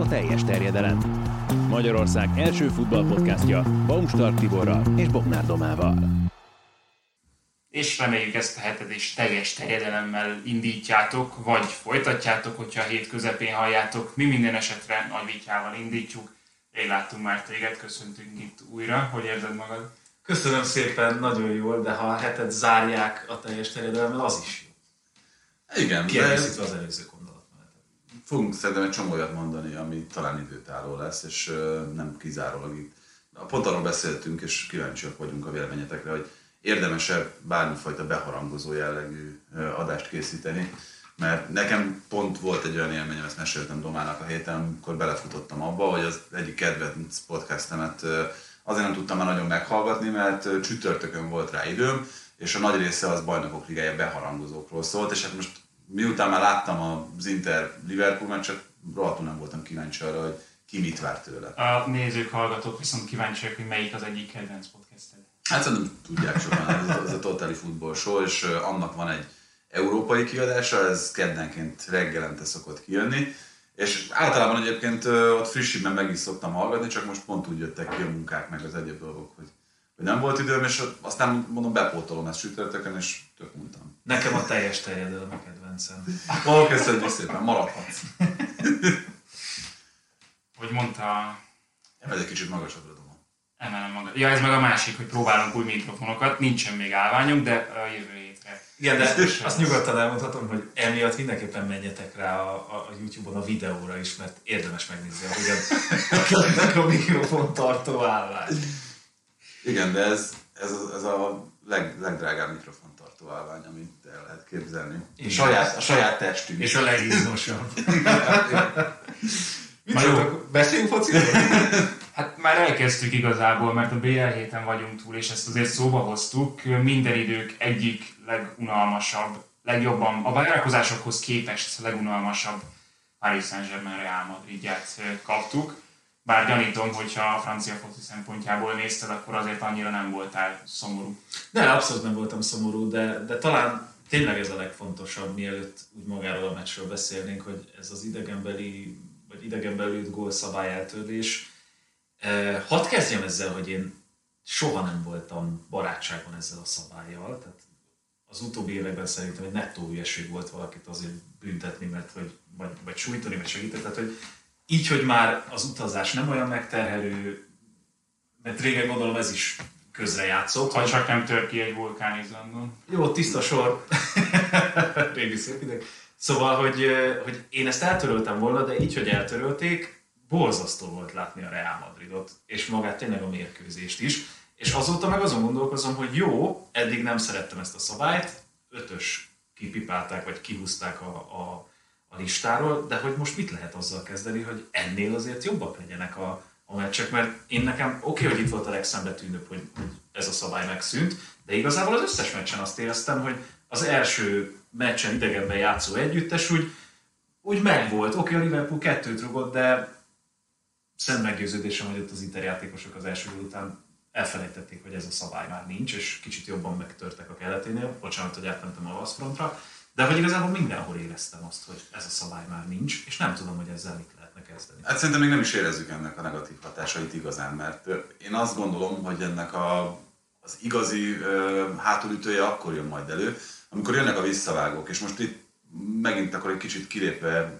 a teljes terjedelem. Magyarország első futballpodcastja Baumstark Tiborral és Bognár Domával. És reméljük ezt a hetet is teljes terjedelemmel indítjátok, vagy folytatjátok, hogyha a hét közepén halljátok. Mi minden esetre nagy vityával indítjuk. Rég láttunk már téged, köszöntünk itt újra. Hogy érzed magad? Köszönöm szépen, nagyon jól, de ha a hetet zárják a teljes terjedelemmel, az is jó. Igen, Kiegészítve az előző. Fogunk szerintem egy csomó olyat mondani, ami talán időtálló lesz, és nem kizárólag itt. Pont arról beszéltünk, és kíváncsiak vagyunk a véleményetekre, hogy érdemesebb bármifajta beharangozó jellegű adást készíteni, mert nekem pont volt egy olyan élményem, ezt meséltem Domának a héten, amikor belefutottam abba, hogy az egyik kedvenc podcastemet azért nem tudtam már nagyon meghallgatni, mert csütörtökön volt rá időm, és a nagy része az bajnokok ligája beharangozókról szólt, és hát most miután már láttam az Inter Liverpool meccset, rohadtul nem voltam kíváncsi arra, hogy ki mit vár tőle. A nézők, hallgatók viszont kíváncsiak, hogy melyik az egyik kedvenc podcasted. Hát szerintem tudják sokan, ez, ez a Totally Football Show, és annak van egy európai kiadása, ez keddenként reggelente szokott kijönni, és általában egyébként ott frissibben meg is szoktam hallgatni, csak most pont úgy jöttek ki a munkák, meg az egyéb dolgok, hogy, hogy nem volt időm, és aztán mondom, bepótolom ezt sütörtökön, és tök mondtam. Nekem a teljes terjedelem a kedvencem. Ó, köszönjük szépen, maradhatsz. Hogy mondta, Ez egy kicsit magasabbra domom. emelem magad. Ja, ez meg a másik, hogy próbálunk új mikrofonokat. Nincsen még állványunk, de a jövő hétre. Igen, de azt nyugodtan elmondhatom, hogy emiatt mindenképpen menjetek rá a, a, a YouTube-on a videóra is, mert érdemes megnézni, hogy a, a mikrofon tartó állvány. Igen, de ez, ez, a- ez a leg, legdrágább mikrofontartó állvány, amit el lehet képzelni. A Igen. saját, a saját testünk. És a legizmosabb. Mit jó. Beszéljünk fociról? Hát már elkezdtük igazából, mert a BL héten vagyunk túl, és ezt azért szóba hoztuk. Minden idők egyik legunalmasabb, legjobban, a várakozásokhoz képest legunalmasabb Paris Saint-Germain Real Madridját kaptuk. Bár gyanítom, hogyha a francia foci szempontjából nézted, akkor azért annyira nem voltál szomorú. Ne, abszolút nem voltam szomorú, de, de talán tényleg ez a legfontosabb, mielőtt úgy magáról a meccsről beszélnénk, hogy ez az idegenbeli, vagy idegenbeli lőtt gólszabály eltörlés. Eh, Hadd kezdjem ezzel, hogy én soha nem voltam barátságban ezzel a szabályjal, tehát az utóbbi években szerintem egy nettó hülyeség volt valakit azért büntetni, mert hogy, vagy, vagy sújtani, vagy segíteni. Tehát, hogy így, hogy már az utazás nem olyan megterhelő, mert régen gondolom ez is közrejátszott. Ha csak nem tör ki egy vulkán Izlandon. Jó, tiszta sor. Régi szép ideg. Szóval, hogy, hogy én ezt eltöröltem volna, de így, hogy eltörölték, borzasztó volt látni a Real Madridot, és magát tényleg a mérkőzést is. És azóta meg azon gondolkozom, hogy jó, eddig nem szerettem ezt a szabályt, ötös kipipálták, vagy kihúzták a, a, a listáról, de hogy most mit lehet azzal kezdeni, hogy ennél azért jobbak legyenek a, a meccsek, mert én nekem oké, okay, hogy itt volt a legszembetűnőbb, hogy, ez a szabály megszűnt, de igazából az összes meccsen azt éreztem, hogy az első meccsen idegenben játszó együttes úgy, úgy megvolt. Oké, okay, a Liverpool kettőt rugott, de szent meggyőződésem, hogy ott az Inter játékosok az első után elfelejtették, hogy ez a szabály már nincs, és kicsit jobban megtörtek a keleténél. Bocsánat, hogy átmentem a Vaszfrontra. De hogy igazából mindenhol éreztem azt, hogy ez a szabály már nincs, és nem tudom, hogy ezzel mit lehetne kezdeni. Hát szerintem még nem is érezzük ennek a negatív hatásait igazán, mert én azt gondolom, hogy ennek a, az igazi ö, hátulütője akkor jön majd elő, amikor jönnek a visszavágók, és most itt megint akkor egy kicsit kilépve,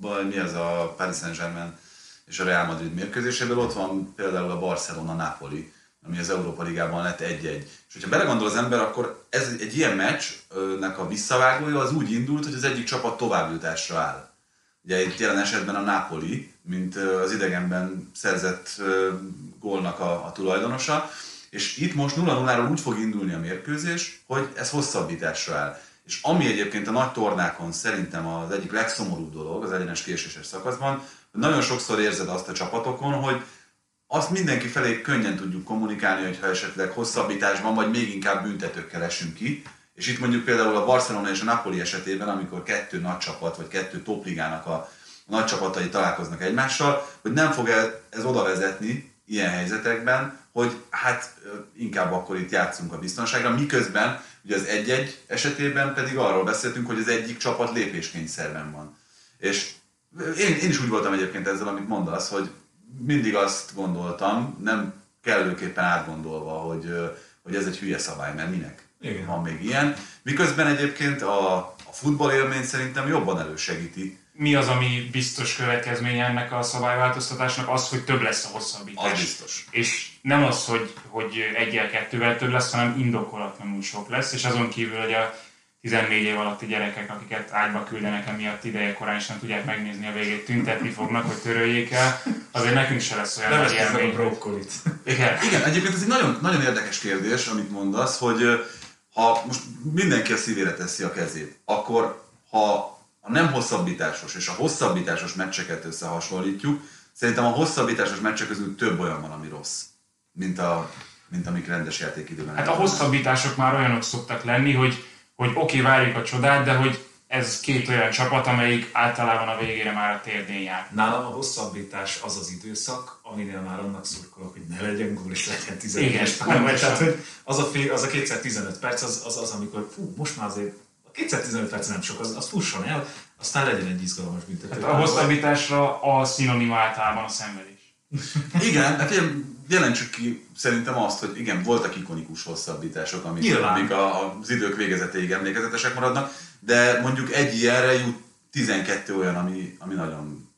vagy mi az a Paris Saint-Germain és a Real Madrid mérkőzéséből, ott van például a Barcelona-Napoli, ami az Európa Ligában lett 1-1. És hogyha belegondol az ember, akkor ez egy ilyen meccsnek a visszavágója az úgy indult, hogy az egyik csapat továbbjutásra áll. Ugye itt jelen esetben a Napoli, mint az idegenben szerzett gólnak a, a tulajdonosa, és itt most 0-0-ról úgy fog indulni a mérkőzés, hogy ez hosszabbításra áll. És ami egyébként a nagy tornákon szerintem az egyik legszomorúbb dolog az egyenes késéses szakaszban, hogy nagyon sokszor érzed azt a csapatokon, hogy azt mindenki felé könnyen tudjuk kommunikálni, hogyha esetleg hosszabbításban, vagy még inkább büntetőkkel esünk ki. És itt mondjuk például a Barcelona és a Napoli esetében, amikor kettő nagy csapat, vagy kettő topligának a, nagy csapatai találkoznak egymással, hogy nem fog ez oda vezetni ilyen helyzetekben, hogy hát inkább akkor itt játszunk a biztonságra, miközben ugye az egy-egy esetében pedig arról beszéltünk, hogy az egyik csapat lépéskényszerben van. És én, én is úgy voltam egyébként ezzel, amit mondasz, hogy mindig azt gondoltam, nem kellőképpen átgondolva, hogy, hogy ez egy hülye szabály, mert minek Igen. van még ilyen. Miközben egyébként a, a futball élményt szerintem jobban elősegíti. Mi az, ami biztos következménye ennek a szabályváltoztatásnak? Az, hogy több lesz a hosszabbítás. Az biztos. És nem az, hogy, hogy egyel kettővel több lesz, hanem indokolatlanul sok lesz, és azon kívül, hogy a 14 év alatti gyerekek, akiket ágyba küldenek emiatt ideje korán, és nem tudják megnézni a végét, tüntetni fognak, hogy töröljék el, azért nekünk se lesz olyan nagy ezt a élmény. brokkolit. Igen. Igen, egyébként ez egy nagyon, nagyon érdekes kérdés, amit mondasz, hogy ha most mindenki a szívére teszi a kezét, akkor ha a nem hosszabbításos és a hosszabbításos meccseket összehasonlítjuk, szerintem a hosszabbításos meccsek közül több olyan van, ami rossz, mint, a, mint amik rendes játékidőben. Hát a hosszabbítások már olyanok szoktak lenni, hogy, hogy oké, okay, várjuk a csodát, de hogy ez két olyan csapat, amelyik általában a végére már a térdén jár. Nálam a hosszabbítás az az időszak, aminél már annak szurkolok, hogy ne legyen gól és legyen 11 Igen, pontosan. Tehát, hogy az a, fél, az a 215 perc, az, az, az amikor fú, most már azért a 215 perc nem sok, az, az fusson el, aztán legyen egy izgalmas büntető. Hát a hosszabbításra a szinonima általában a szenvedés. Igen, hát ilyen, jelentsük ki szerintem azt, hogy igen, voltak ikonikus hosszabbítások, amik, Nyilván. amik a, az idők végezetéig emlékezetesek maradnak, de mondjuk egy ilyenre jut 12 olyan, ami, ami nagyon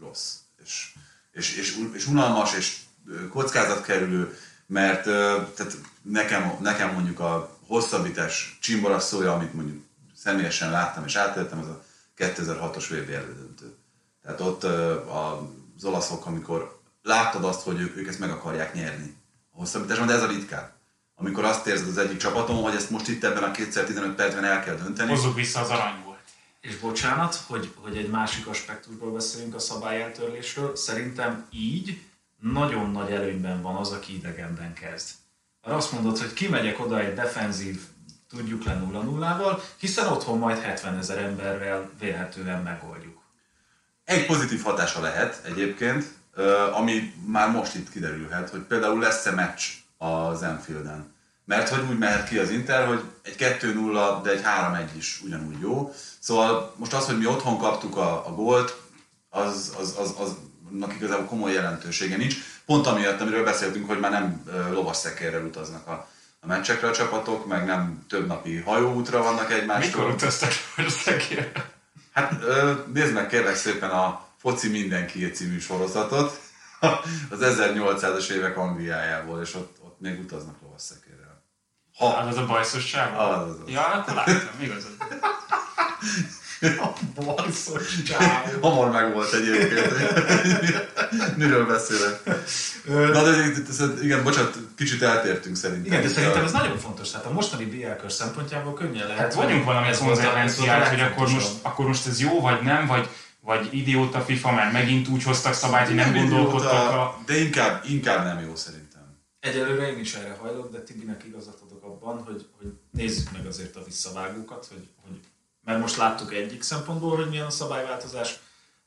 rossz, és, és, és, és unalmas, és kockázatkerülő, mert tehát nekem, nekem mondjuk a hosszabbítás csimbarasszója, amit mondjuk személyesen láttam és átéltem, az a 2006-os VB elődöntő. Tehát ott az olaszok, amikor láttad azt, hogy ők, ők ezt meg akarják nyerni a hosszabbításban, de ez a ritkább. Amikor azt érzed az egyik csapaton, hogy ezt most itt ebben a 215 percben el kell dönteni. Hozzuk vissza az arany volt. És bocsánat, hogy, hogy egy másik aspektusból beszélünk a szabályeltörlésről, szerintem így nagyon nagy előnyben van az, aki idegenben kezd. Mert azt mondod, hogy kimegyek oda egy defenzív, tudjuk le 0 0 hiszen otthon majd 70 ezer emberrel vélhetően megoldjuk. Egy pozitív hatása lehet egyébként, ami már most itt kiderülhet, hogy például lesz-e meccs az Enfielden. Mert hogy úgy mehet ki az Inter, hogy egy 2-0, de egy 3-1 is ugyanúgy jó. Szóval most az, hogy mi otthon kaptuk a, a gólt, az, az, az, az annak igazából komoly jelentősége nincs. Pont amiatt, amiről beszéltünk, hogy már nem ö, lovasszekérrel utaznak a, a meccsekre a csapatok, meg nem több napi hajóútra vannak egymástól. Mikor utaztak Országért? Hát ö, nézd meg kérlek szépen a Foci Mindenki című sorozatot, az 1800-as évek Angliájából, és ott, ott még utaznak lovasszekérrel. Ha, Az az a bajszos sáv? Az, az, az. Ja, akkor láttam, igazad. Bajszos csáv! hamar meg volt egyébként. Miről beszélek? Na de igen, bocsánat, kicsit eltértünk szerintem. Igen, de szerintem a- ez nagyon fontos. Tehát a mostani BL kör szempontjából könnyen lehet. Hát vagyunk valami a- a konzekvenciát, hogy akkor most, akkor most ez jó vagy nem, vagy, vagy idióta FIFA, mert megint úgy hoztak szabályt, hogy nem gondolkodtak idióta, a... De inkább, inkább nem jó szerintem. Egyelőre én is erre hajlok, de Tibinek igazat adok abban, hogy, hogy nézzük meg azért a visszavágókat, hogy, hogy mert most láttuk egyik szempontból, hogy milyen a szabályváltozás,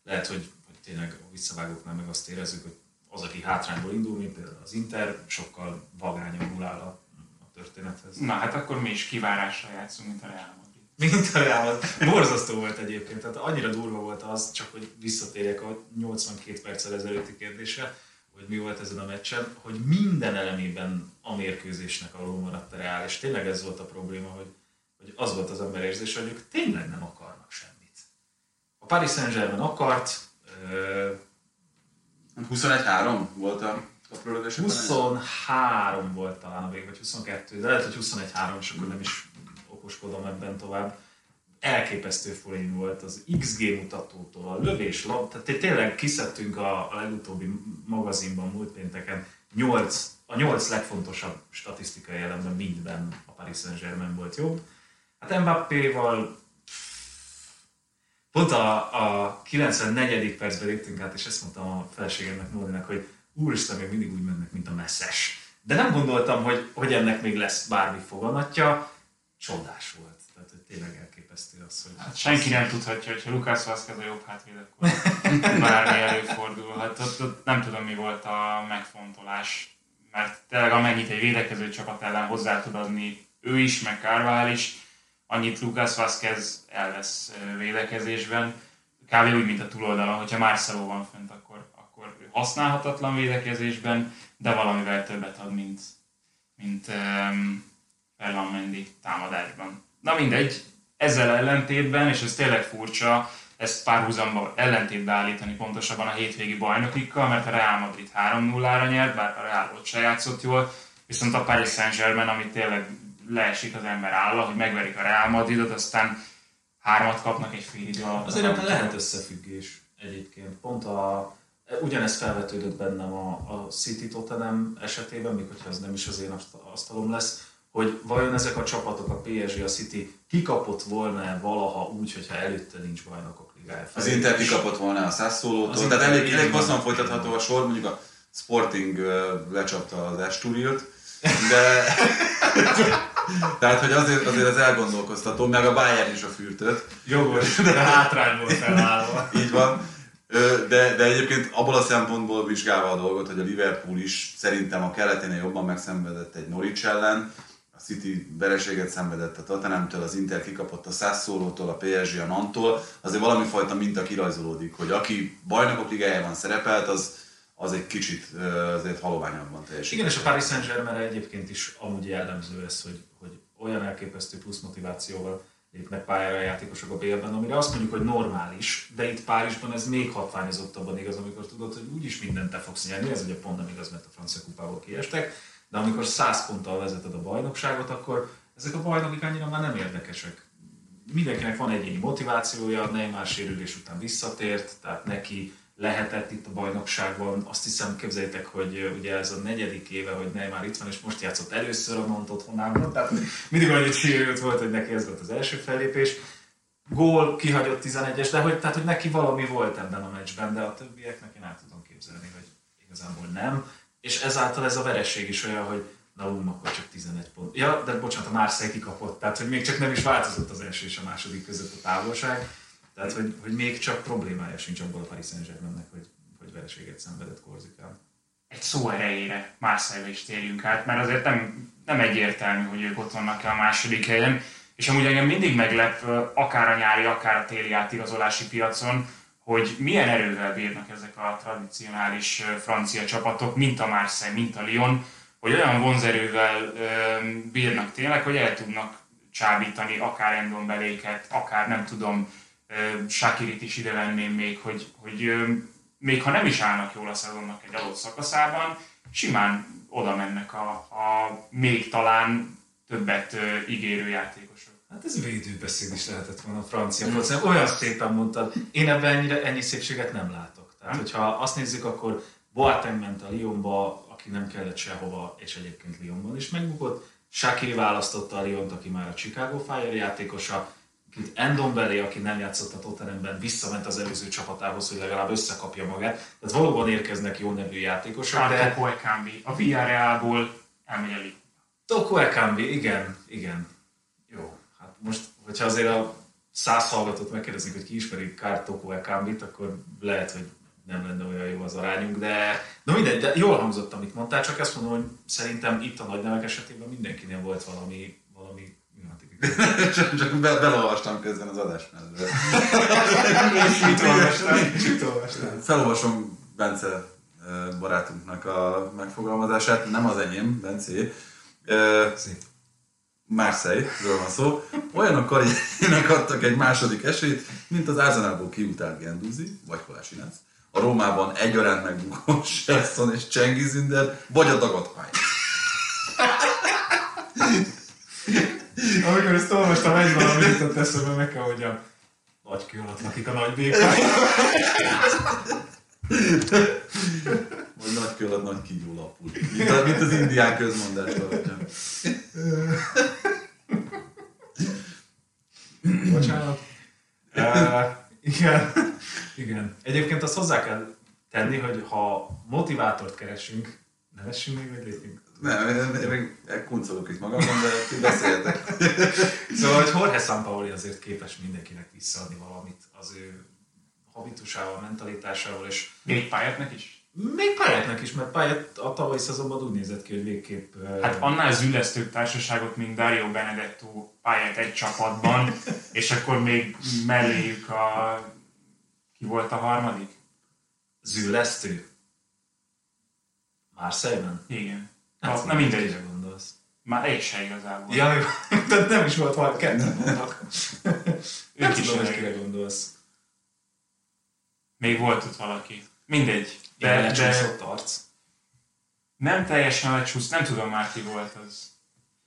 lehet, hogy, hogy tényleg a visszavágóknál meg azt érezzük, hogy az, aki hátrányból indul, mint például az Inter, sokkal vagányabbul áll a, a történethez. Na hát akkor mi is kivárással játszunk, mint a Real Madrid. Mint a Real, borzasztó volt egyébként, tehát annyira durva volt az, csak hogy visszatérjek a 82 perccel ezelőtti kérdésre, hogy mi volt ezen a meccsen, hogy minden elemében a mérkőzésnek alul maradt a Real, és tényleg ez volt a probléma, hogy, hogy az volt az ember érzése, hogy ők tényleg nem akarnak semmit. A Paris Saint-Germain akart, ö, 21-3 volt a kaprolódás. 23 volt talán a vég, vagy 22, de lehet, hogy 21-3, és akkor nem is okoskodom ebben tovább. Elképesztő forint volt az XG mutatótól, a lövés, lab, tehát tényleg kiszedtünk a, a legutóbbi magazinban múlt pénteken 8, a 8 legfontosabb statisztikai elemben mindben a Paris Saint-Germain volt jobb. Hát Mbappé-val Pont a, a 94. percben léptünk át, és ezt mondtam a feleségemnek, Nódinak, hogy úristen, még mindig úgy mennek, mint a messzes. De nem gondoltam, hogy, hogy ennek még lesz bármi foganatja. Csodás volt. Tehát, hogy tényleg elképesztő az, hogy... Hát senki nem tudhatja, hogy ha Lukács Vázquez a jobb hátvéd, akkor bármi előfordulhat. Ott, ott nem tudom, mi volt a megfontolás, mert tényleg amennyit egy védekező csapat ellen hozzá tud adni ő is, meg Carvajal is, annyit Lucas Vázquez elvesz védekezésben. kb. úgy, mint a túloldalon, hogyha Marcelo van fönt, akkor, akkor ő használhatatlan védekezésben, de valamivel többet ad, mint, mint um, Ferland Mendy támadásban. Na mindegy, ezzel ellentétben, és ez tényleg furcsa, ezt párhuzamba ellentétbe állítani pontosabban a hétvégi bajnokikkal, mert a Real Madrid 3-0-ra nyert, bár a Real ott se játszott jól, viszont a Paris Saint-Germain, ami tényleg leesik az ember álla, hogy megverik a Real Madridot, aztán hármat kapnak egy fél idő alatt. Azért ebben lehet összefüggés egyébként. Pont a, ugyanezt felvetődött bennem a, a City Tottenham esetében, még hogyha ez nem is az én asztalom lesz, hogy vajon ezek a csapatok, a PSG, a City kikapott volna valaha úgy, hogyha előtte nincs bajnokok ligája. Az Inter kikapott volna a Sassuolo-tól, tehát elég, elég hosszan folytatható a sor, mondjuk a Sporting lecsapta az Esturilt, de tehát, hogy azért, azért az elgondolkoztató, meg a Bayern is a fürtöt. Jogos, de hátrányból felállva. Így van. De, de egyébként abból a szempontból vizsgálva a dolgot, hogy a Liverpool is szerintem a keleténél jobban megszenvedett egy Norwich ellen, City vereséget szenvedett a Tottenhamtől, az Inter kikapott a Sassuolo-tól, a PSG a Nantól, azért valami fajta minta kirajzolódik, hogy aki bajnokok ligájában szerepelt, az, az egy kicsit azért haloványabban teljesít. Igen, és a Paris saint egyébként is amúgy jellemző ez, hogy, hogy olyan elképesztő plusz motivációval lépnek pályára a játékosok a BL-ben, amire azt mondjuk, hogy normális, de itt Párizsban ez még hatványozottabban igaz, amikor tudod, hogy úgyis mindent te fogsz nyerni, ez ugye pont nem igaz, mert a francia kupából kiestek, de amikor 100 ponttal vezeted a bajnokságot, akkor ezek a bajnokik annyira már nem érdekesek. Mindenkinek van egyéni motivációja, Neymar sérülés után visszatért, tehát neki lehetett itt a bajnokságban. Azt hiszem, képzeljétek, hogy ugye ez a negyedik éve, hogy Neymar itt van, és most játszott először a Mont otthonában, tehát mindig annyit sérült volt, hogy neki ez volt az első fellépés. Gól, kihagyott 11-es, de hogy, tehát, hogy neki valami volt ebben a meccsben, de a többieknek én el tudom képzelni, hogy igazából nem és ezáltal ez a vereség is olyan, hogy na ú, akkor csak 11 pont. Ja, de bocsánat, a Marseille kikapott, tehát hogy még csak nem is változott az első és a második között a távolság, tehát hogy, hogy még csak problémája sincs abból a Paris saint hogy, hogy vereséget szenvedett Korzikán. Egy szó erejére Marseille is térjünk át, mert azért nem, nem egyértelmű, hogy ők ott vannak a második helyen, és amúgy engem mindig meglep, akár a nyári, akár a téli átigazolási piacon, hogy milyen erővel bírnak ezek a tradicionális francia csapatok, mint a Marseille, mint a Lyon, hogy olyan vonzerővel bírnak tényleg, hogy el tudnak csábítani akár Endonbeléket, akár nem tudom, Sakirit is ide venném még, hogy, hogy még ha nem is állnak jól a szezonnak egy adott szakaszában, simán oda mennek a, a még talán többet ígérő játékosok. Hát ez védőbeszéd is lehetett volna a francia mm. Olyan szépen mondtad. Én ebben ennyire, ennyi szépséget nem látok. Tehát, mm. hogyha azt nézzük, akkor Boateng ment a Lyonba, aki nem kellett sehova, és egyébként Lyonban is megbukott. Shakiri választotta a Lyont, aki már a Chicago Fire játékosa. Kit Endonbeli, aki nem játszott a Tottenhamben, visszament az előző csapatához, hogy legalább összekapja magát. Tehát valóban érkeznek jó nevű játékosok. De... Toko Ekambi, a Villarrealból elmegy a Toko Ekambi, igen, igen most, hogyha azért a száz hallgatót megkérdezik, hogy ki ismeri Kártokó Ekambit, akkor lehet, hogy nem lenne olyan jó az arányunk, de, de mindegy, de jól hangzott, amit mondtál, csak azt mondom, hogy szerintem itt a nagy nevek esetében mindenkinél volt valami, valami csak, csak be, belolvastam közben az adás mellett. mit olvastam? Felolvasom Bence barátunknak a megfogalmazását, nem az enyém, Bencé. Szép. Marseille-ről van szó, olyanok karrierjének adtak egy második esélyt, mint az Arsenalból kiutált Genduzi, vagy Kolásinác, a Rómában egyaránt megbukó Sherson és Cengizinder, vagy a dagadt. Amikor ezt olvastam, egy valami jutott eszembe, meg kell, hogy a nagy kő alatt lakik a nagy békák. Vagy nagy alatt nagy kígyó lapul. Mint, mint az indián közmondás alapján. Bocsánat. Uh, igen. igen. Egyébként azt hozzá kell tenni, hogy ha motivátort keresünk, nevessünk még, vagy lépjünk? Nem, én még kuncolok itt magamon, de beszéltek. szóval, hogy Jorge Sampaoli azért képes mindenkinek visszaadni valamit az ő habitusával, mentalitásával, és... Még pályátnak is? Még pályáknak is, mert pályát a tavalyi szezonban úgy nézett ki, hogy végképp... Hát annál züllesztőbb társaságot, mint Dario Benedetto pályát egy csapatban, és akkor még melléjük a Ki volt a harmadik? Züllesztő. Marseille-ben? Igen. Hát, Hát, na mindegy. Kire gondolsz? Már egy se igazából. Ja, jó. tehát nem is volt valami ketten vannak. nem tudom, hogy kire gondolsz. Még volt ott valaki. Mindegy. De, De, de lecsúszott arc. nem teljesen lecsúsz, nem tudom már ki volt az.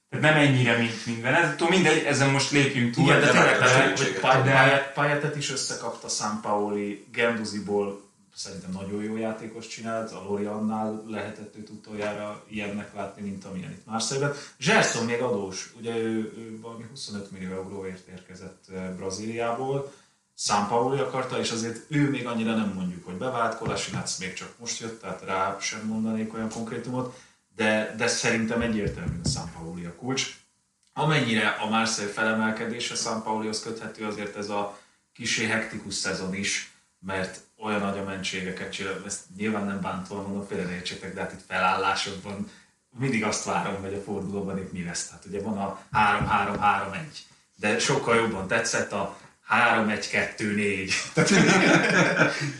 Tehát nem ennyire, mint minden. Ez, tudom, mindegy, ezen most lépjünk túl. Igen, de tényleg, hogy- Payetet is összekapta San Paoli, Genduziból szerintem nagyon jó játékos csinált, a Loriannál lehetett őt utoljára ilyennek látni, mint amilyen itt Marseille-ben. Gerson még adós, ugye ő, ő valami 25 millió euróért érkezett eh, Brazíliából, San Paoli akarta, és azért ő még annyira nem mondjuk, hogy bevált, Kolasinac még csak most jött, tehát rá sem mondanék olyan konkrétumot, de, de szerintem egyértelműen a San Paoli a kulcs. Amennyire a Marseille felemelkedése San Paulihoz köthető, azért ez a kisé hektikus szezon is, mert olyan nagy a mentségeket csinál, ezt nyilván nem bántva mondom, félre de hát itt felállásokban mindig azt várom, hogy a fordulóban itt mi lesz. Tehát ugye van a 3-3-3-1, de sokkal jobban tetszett a 3-1-2-4. Tehát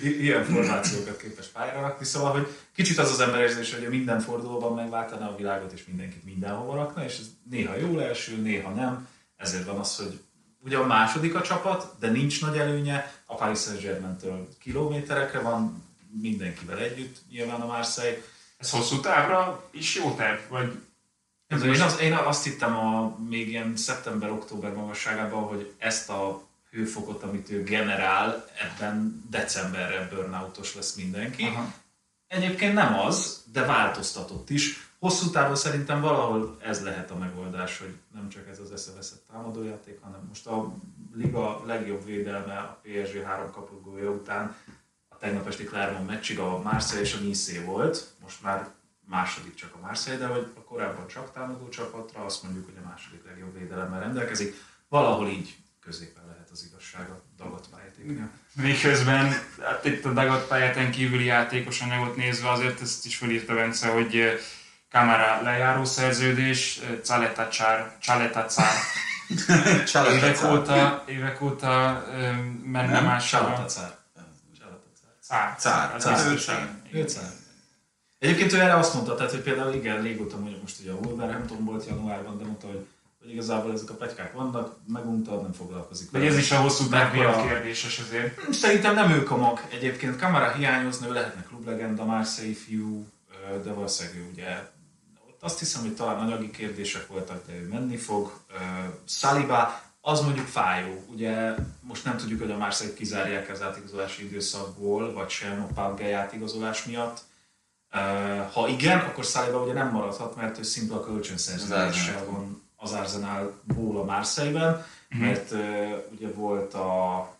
i- ilyen formációkat képes pályára rakni, szóval, hogy kicsit az az emberérzés, hogy minden fordulóban megváltaná a világot, és mindenkit mindenhova rakna, és ez néha jól első, néha nem. Ezért van az, hogy ugye a második a csapat, de nincs nagy előnye, a Paris Saint-Germain-től kilométerekre van, mindenkivel együtt, nyilván a Marseille. Ez hosszú távra is jó terv, vagy én, az, én azt hittem a, még ilyen szeptember-október magasságában, hogy ezt a hőfokot, amit ő generál, ebben decemberre burnoutos lesz mindenki. Aha. Egyébként nem az, de változtatott is. Hosszú távon szerintem valahol ez lehet a megoldás, hogy nem csak ez az eszeveszett támadójáték, hanem most a liga legjobb védelme a PSG három kapugója után a tegnap esti Clermont meccsig a Marseille és a Nice volt, most már második csak a Marseille, de hogy a korábban csak támadó csapatra, azt mondjuk, hogy a második legjobb védelemmel rendelkezik. Valahol így középen igazság a dagat pályátéknél. Miközben hát itt a Dagat pályáten kívüli játékos anyagot nézve azért ezt is felírta Bence, hogy eh, Kamara lejáró szerződés, eh, Caletacar, Caletacar évek óta, évek óta eh, menne. Salatacár. Cár. Cár, cár, cár. Egyébként ő erre azt mondta, tehát, hogy például igen, régóta mondja most ugye a Wolverhampton volt januárban, de mondta, hogy, hogy igazából ezek a plegykák vannak, megunta, nem foglalkozik Vagy ez is a hosszú távú Mekkora- kérdéses azért. Szerintem nem ők a mag. Egyébként Kamara hiányozna, ő lehetne klublegenda, Marseille fiú, de valószínűleg ő ugye ott azt hiszem, hogy talán anyagi kérdések voltak, de ő menni fog. Ö, Saliba, az mondjuk fájó. Ugye most nem tudjuk, hogy a Marseille kizárják az átigazolási időszakból, vagy sem a Pagge átigazolás miatt. Ha igen, akkor Saliba ugye nem maradhat, mert ő szimpla kölcsönszerződéssel van az Arsenalból a Marseille-ben, mert ö, ugye volt a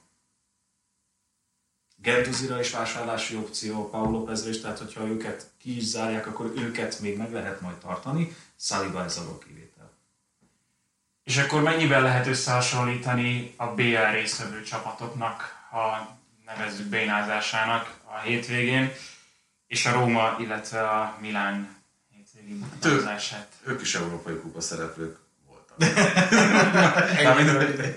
Genduzira is vásárlási opció, Paulo Lópezre is, tehát hogyha őket ki is zárják, akkor őket még meg lehet majd tartani. Saliba ez alól kivétel. És akkor mennyiben lehet összehasonlítani a BL résztvevő csapatoknak, ha nevezzük bénázásának a hétvégén, és a Róma, illetve a Milán hétvégi bénázását? Ők is európai kupa szereplők voltak.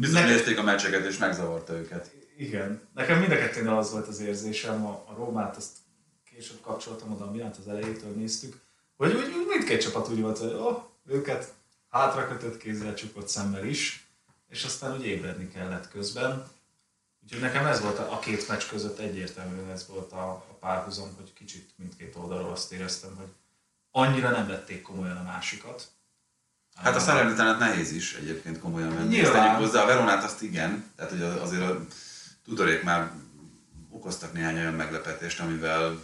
Bizony nézték a meccseket és megzavarta őket. Igen. Nekem mind a kettőnél az volt az érzésem, a, a Rómát azt később kapcsoltam oda, Milánt az elejétől néztük, hogy úgy, úgy mindkét csapat úgy volt, hogy oh, őket hátra kötött kézzel csukott szemmel is, és aztán úgy ébredni kellett közben. Úgyhogy nekem ez volt a, a két meccs között egyértelműen ez volt a, a párhuzam, hogy kicsit mindkét oldalról azt éreztem, hogy annyira nem vették komolyan a másikat. Hát a Salernitanet nehéz is egyébként komolyan venni. Nyilván. Ezt tegyük hozzá, a Veronát azt igen, tehát hogy azért a tudorék már okoztak néhány olyan meglepetést, amivel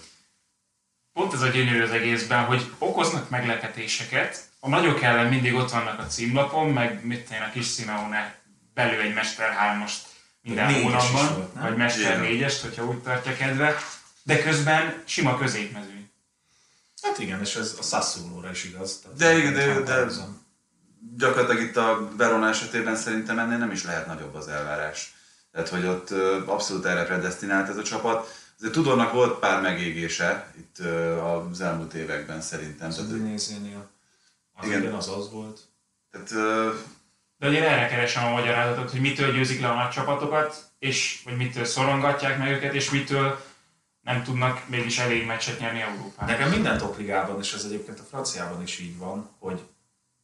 Pont ez a gyönyörű az egészben, hogy okoznak meglepetéseket, a nagyok ellen mindig ott vannak a címlapon, meg mit tenni a kis Simeone belül egy Mester 3 minden Négyes hónapban, volt, vagy Mester Igen. 4-est, hogyha úgy tartja kedve, de közben sima középmezőny. Hát igen, és ez a Sassuolo-ra is igaz. Tehát De igen, de- de- gyakorlatilag itt a Verona esetében szerintem ennél nem is lehet nagyobb az elvárás. Tehát, hogy ott abszolút erre predestinált ez a csapat. Azért Tudornak volt pár megégése itt az elmúlt években szerintem. Az Udinézénél. Az Igen. igen, az az volt. tehát ö, De én erre keresem a magyarázatot, hogy mitől győzik le a nagy csapatokat, és vagy mitől szorongatják meg őket, és mitől nem tudnak mégis elég meccset nyerni Európában. Nekem minden topligában, és ez egyébként a franciában is így van, hogy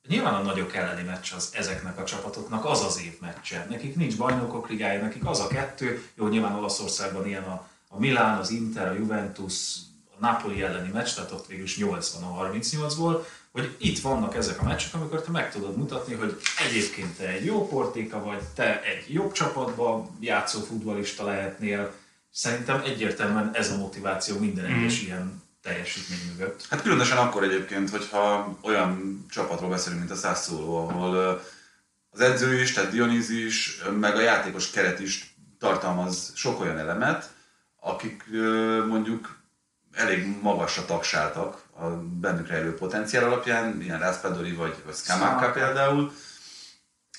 nyilván a nagyok elleni meccs az ezeknek a csapatoknak az az év meccse. Nekik nincs bajnokok ligája, nekik az a kettő, jó, nyilván Olaszországban ilyen a, a Milán, az Inter, a Juventus, a Napoli elleni meccs, tehát ott végül is 80 a 38-ból, hogy itt vannak ezek a meccsek, amikor te meg tudod mutatni, hogy egyébként te egy jó portéka vagy, te egy jobb csapatban játszó futbalista lehetnél. Szerintem egyértelműen ez a motiváció minden egyes mm. ilyen teljesítmény mögött. Hát különösen akkor egyébként, hogyha olyan csapatról beszélünk, mint a Sassuolo, ahol az edző is, tehát Dionýzi is, meg a játékos keret is tartalmaz sok olyan elemet, akik mondjuk elég magasra tagsáltak a bennük rejlő potenciál alapján, ilyen Raspadori vagy, vagy Skamaka például,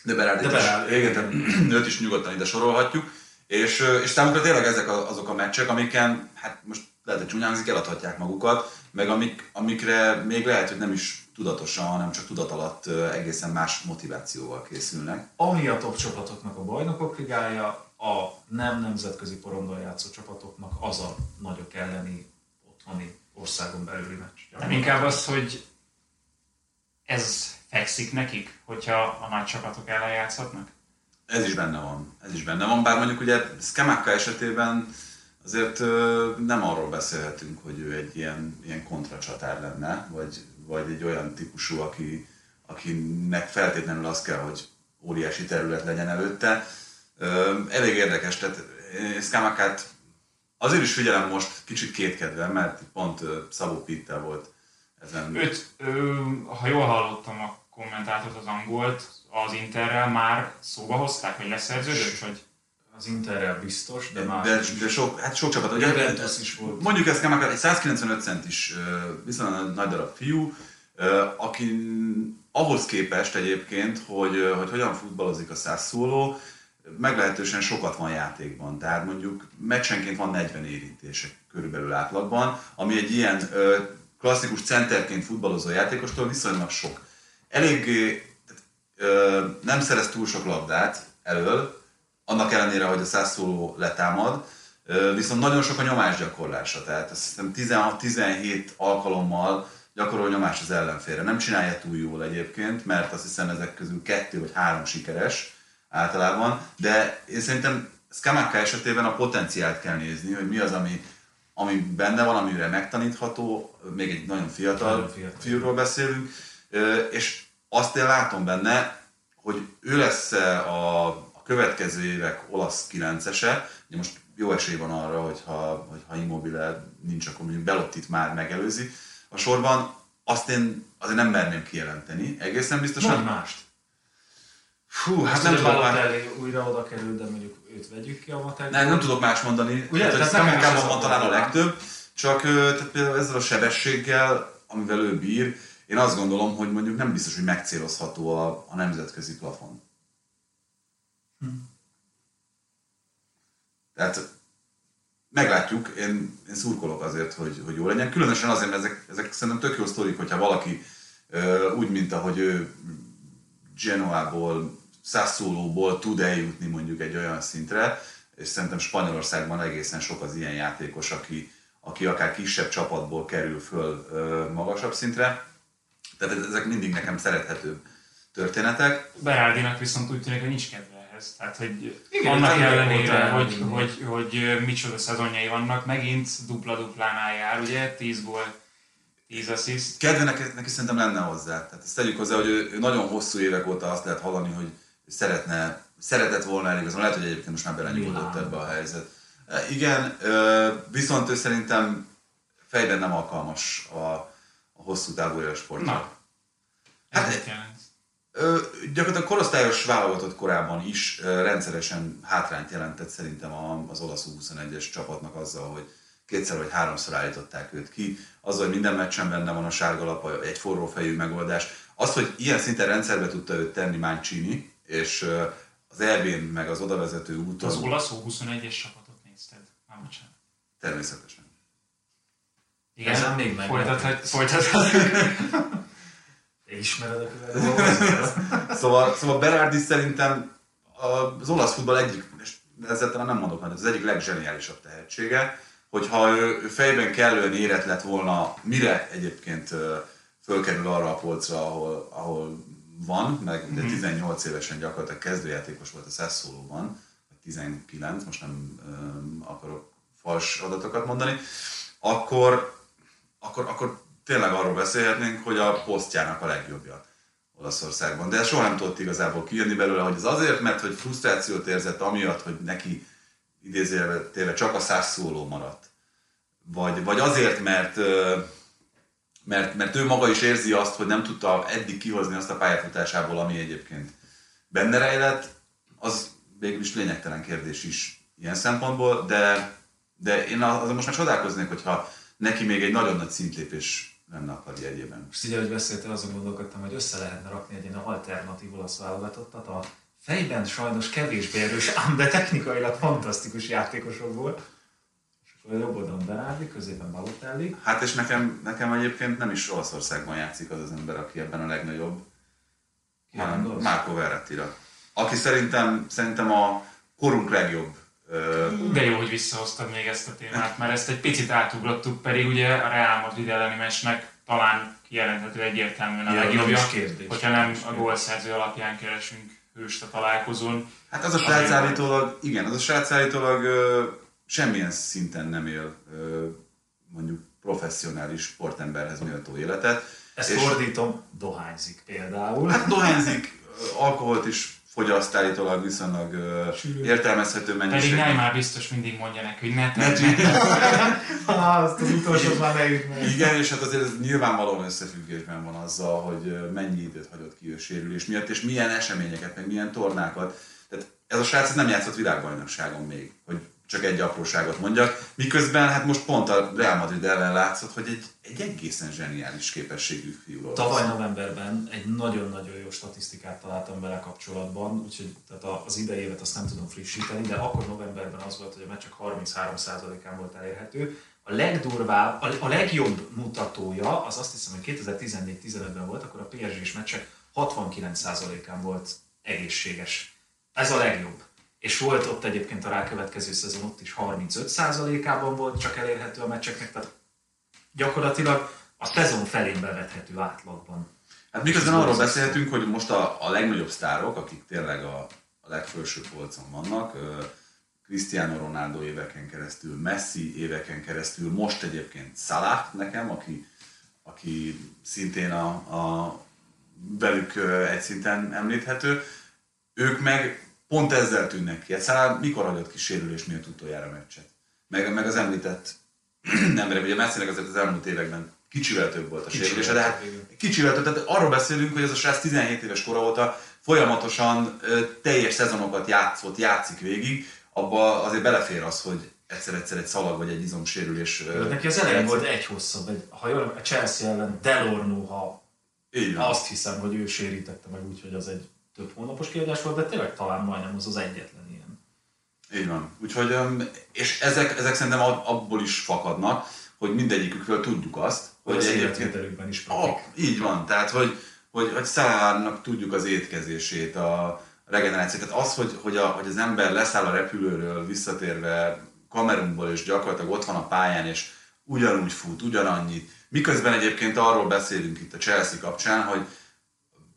de Berardi is, igen, őt is nyugodtan ide sorolhatjuk, és, és számukra tényleg ezek azok a meccsek, amiken, hát most lehet, hogy csúnyán eladhatják magukat, meg amik, amikre még lehet, hogy nem is tudatosan, hanem csak tudat alatt egészen más motivációval készülnek. Ami a top csapatoknak a bajnokok ligája, a nem nemzetközi porondon játszó csapatoknak az a nagyok elleni otthoni országon belüli meccs. Nem inkább az, hogy ez fekszik nekik, hogyha a nagy csapatok ellen játszhatnak? Ez is benne van. Ez is benne van, bár mondjuk ugye Skamaka esetében azért nem arról beszélhetünk, hogy ő egy ilyen, ilyen kontracsatár lenne, vagy, vagy egy olyan típusú, aki, akinek feltétlenül az kell, hogy óriási terület legyen előtte. Elég érdekes, tehát Skamakát azért is figyelem most kicsit kétkedve, mert pont Szabó Pittel volt ezen. Őt, ha jól hallottam a kommentátort, az angolt, az Interrel már szóba hozták, hogy leszerződött, vagy? Az Interrel biztos, de már... De, de sok, hát sok csapat. Ugye, Juventus is volt. Mondjuk ezt nem egy 195 centis viszonylag nagy darab fiú, aki ahhoz képest egyébként, hogy, hogy hogyan futballozik a Sassuolo, meglehetősen sokat van játékban. Tehát mondjuk meccsenként van 40 érintése körülbelül átlagban, ami egy ilyen klasszikus centerként futballozó játékostól viszonylag sok. Eléggé nem szerez túl sok labdát elől, annak ellenére, hogy a Sassuolo letámad, viszont nagyon sok a nyomásgyakorlása, tehát azt hiszem 16-17 alkalommal gyakorol nyomás az ellenfélre. Nem csinálja túl jól egyébként, mert azt hiszem ezek közül kettő vagy három sikeres általában, de én szerintem Skamaka esetében a potenciált kell nézni, hogy mi az, ami, ami benne van, amire megtanítható, még egy nagyon fiatal, nagyon fiatal. fiúról beszélünk, és azt én látom benne, hogy ő lesz a, a következő évek olasz kilencese, ugye most jó esély van arra, hogy ha, hogy ha Immobile nincs, akkor mondjuk Belottit már megelőzi a sorban, azt én azért nem merném kijelenteni, egészen biztosan. Mondj mást. Fú, hát nem tudom már... Elé újra oda kerül, de mondjuk őt vegyük ki a matekból. Nem, nem tudok más mondani. Ugye? Tehát, tehát nekem van talán a legtöbb, csak tehát például ezzel a sebességgel, amivel ő bír, én azt gondolom, hogy mondjuk nem biztos, hogy megcélozható a, a nemzetközi plafon. Hm. Tehát meglátjuk, én, én szurkolok azért, hogy, hogy jó legyen. Különösen azért, mert ezek, ezek szerintem tök jó sztorik, hogyha valaki úgy, mint ahogy ő Genoából, Sassuolóból tud eljutni mondjuk egy olyan szintre, és szerintem Spanyolországban egészen sok az ilyen játékos, aki, aki akár kisebb csapatból kerül föl magasabb szintre. Tehát ezek mindig nekem szerethető történetek. Berardinak viszont úgy tűnik, hogy nincs kedve ehhez. Tehát, hogy Igen, annak ellenére, hogy, hogy, hogy, hogy micsoda szezonjai vannak, megint dupla-duplánál jár, ugye, 10 gól 10 assist. Kedve neki, neki szerintem lenne hozzá. Tehát ezt tegyük hozzá, hogy ő, ő nagyon hosszú évek óta azt lehet hallani, hogy szeretne, szeretett volna eligazolni. Lehet, hogy egyébként most már belenyugodott ebbe a helyzet. E, igen, viszont ő szerintem fejben nem alkalmas a, a hosszú távú sportra. Na, hát, Ö, gyakorlatilag korosztályos válogatott korában is ö, rendszeresen hátrányt jelentett szerintem az olasz 21-es csapatnak azzal, hogy kétszer vagy háromszor állították őt ki, azzal, hogy minden meccsen benne van a sárga lap, egy forró fejű megoldás. Az, hogy ilyen szinten rendszerbe tudta őt tenni Mancini, és az Elvén meg az odavezető úton... Az olasz 21-es csapatot nézted? Már bocsánat. Természetesen. Igen, Ezen még meg. Folytathat, folytathat. Te ismered a? Szóval, szóval Berardi szerintem az olasz futball egyik, és ezzel talán nem mondok mert az egyik legzseniálisabb tehetsége, hogyha ő, ő fejben kellően érett lett volna, mire egyébként fölkerül arra a polcra, ahol, ahol van, meg de 18 évesen gyakorlatilag kezdőjátékos volt a Sassuolo-ban, vagy 19, most nem akarok fals adatokat mondani, akkor, akkor, akkor tényleg arról beszélhetnénk, hogy a posztjának a legjobbja Olaszországban. De soha nem tudott igazából kijönni belőle, hogy ez azért, mert hogy frusztrációt érzett amiatt, hogy neki idézőjelben csak a szóló maradt. Vagy, vagy azért, mert, mert, mert ő maga is érzi azt, hogy nem tudta eddig kihozni azt a pályafutásából, ami egyébként benne rejlett, az végül is lényegtelen kérdés is ilyen szempontból, de, de én azon most már csodálkoznék, hogyha neki még egy nagyon nagy szintlépés lenne a karrierjében. Most így, ahogy beszéltél, azon gondolkodtam, hogy össze lehetne rakni egy ilyen alternatív olasz válogatottat. A fejben sajnos kevésbé erős, ám de technikailag fantasztikus játékosokból. És akkor a jobb oldalon Berardi, középen Balotelli. Hát és nekem, nekem egyébként nem is Olaszországban játszik az az ember, aki ebben a legnagyobb, hanem gondolsz? Marco Verratti-ra. Aki szerintem, szerintem a korunk legjobb De jó, hogy visszahoztad még ezt a témát, mert ezt egy picit átugrottuk, pedig ugye a Real Madrid elleni meccsnek talán kijelenthető egyértelműen a Ja, legjobbja, hogyha nem a gólszerző alapján keresünk hőst a találkozón. Hát az a srác állítólag, igen, az a srác állítólag ö, semmilyen szinten nem él ö, mondjuk professzionális sportemberhez méltó életet. Ezt És- fordítom, dohányzik például. Hát dohányzik, alkoholt is fogyaszt állítólag viszonylag ö, értelmezhető Pedig mennyiségben. Neymar biztos mindig mondja neki, hogy ne Ne tedd. Ah, azt az utolsót már ne. Igen, és hát azért ez nyilvánvalóan összefüggésben van azzal, hogy mennyi időt hagyott ki ő sérülés miatt, és milyen eseményeket, meg milyen tornákat. Tehát ez a srác nem játszott világbajnokságon még, hogy csak egy apróságot mondjak. Miközben hát most pont a Real Madrid ellen látszott, hogy egy, egy egészen zseniális képességű fiúról. Tavaly novemberben egy nagyon-nagyon jó statisztikát találtam vele kapcsolatban, úgyhogy tehát az idei évet azt nem tudom frissíteni, de akkor novemberben az volt, hogy a meccsek 33%-án volt elérhető. A legdurvább, a, a legjobb mutatója, az azt hiszem, hogy 2014-15-ben volt, akkor a PSG-s meccsek 69%-án volt egészséges. Ez a legjobb. És volt ott egyébként a rákövetkező szezon, ott is 35%-ában volt csak elérhető a meccseknek, tehát gyakorlatilag a szezon felén bevethető átlagban. Hát miközben arról beszélhetünk, hogy most a, a legnagyobb sztárok, akik tényleg a, a legfelső polcon vannak, Cristiano Ronaldo éveken keresztül, Messi éveken keresztül, most egyébként Salah nekem, aki, aki szintén a, a velük egy szinten említhető, ők meg pont ezzel tűnnek ki. Hát Salah mikor hagyott ki sérülés miatt utoljára meccset? Meg, meg az említett emberek, ugye Messinek azért az elmúlt években kicsivel több volt a sérülése, de hát igen. kicsivel több, tehát arról beszélünk, hogy ez a srác 17 éves kora óta folyamatosan ö, teljes szezonokat játszott, játszik végig, abba azért belefér az, hogy egyszer-egyszer egy szalag vagy egy izomsérülés. ö, Neki az elején volt egy hosszabb, egy, ha jól a Chelsea ellen Delorno, ha van. azt hiszem, hogy ő sérítette meg úgy, hogy az egy több hónapos kiadás volt, de tényleg talán majdnem az az egyetlen. Így van. Úgyhogy, és ezek, ezek szerintem ab- abból is fakadnak, hogy mindegyikükről tudjuk azt, Hogy az egyébként is profik. így van, tehát hogy, hogy, hogy Szálárnak tudjuk az étkezését, a regenerációt. Tehát az, hogy, hogy, a, hogy az ember leszáll a repülőről, visszatérve Kamerunból, és gyakorlatilag ott van a pályán, és ugyanúgy fut, ugyanannyit. Miközben egyébként arról beszélünk itt a Chelsea kapcsán, hogy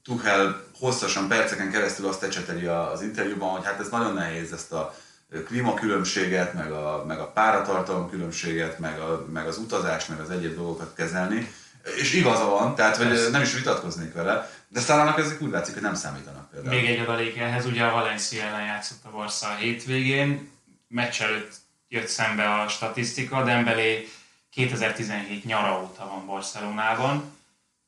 Tuchel hosszasan, perceken keresztül azt ecseteli az interjúban, hogy hát ez nagyon nehéz ezt a klímakülönbséget, meg a, meg a páratartalom különbséget, meg, a, meg az utazást, meg az egyéb dolgokat kezelni. És igaza van, tehát hogy Persze. nem is vitatkoznék vele, de Szálának ezek úgy látszik, hogy nem számítanak például. Még egy adalék ehhez, ugye a Valencia ellen játszott a Barca a hétvégén, meccs előtt jött szembe a statisztika, Dembélé 2017 nyara óta van Barcelonában,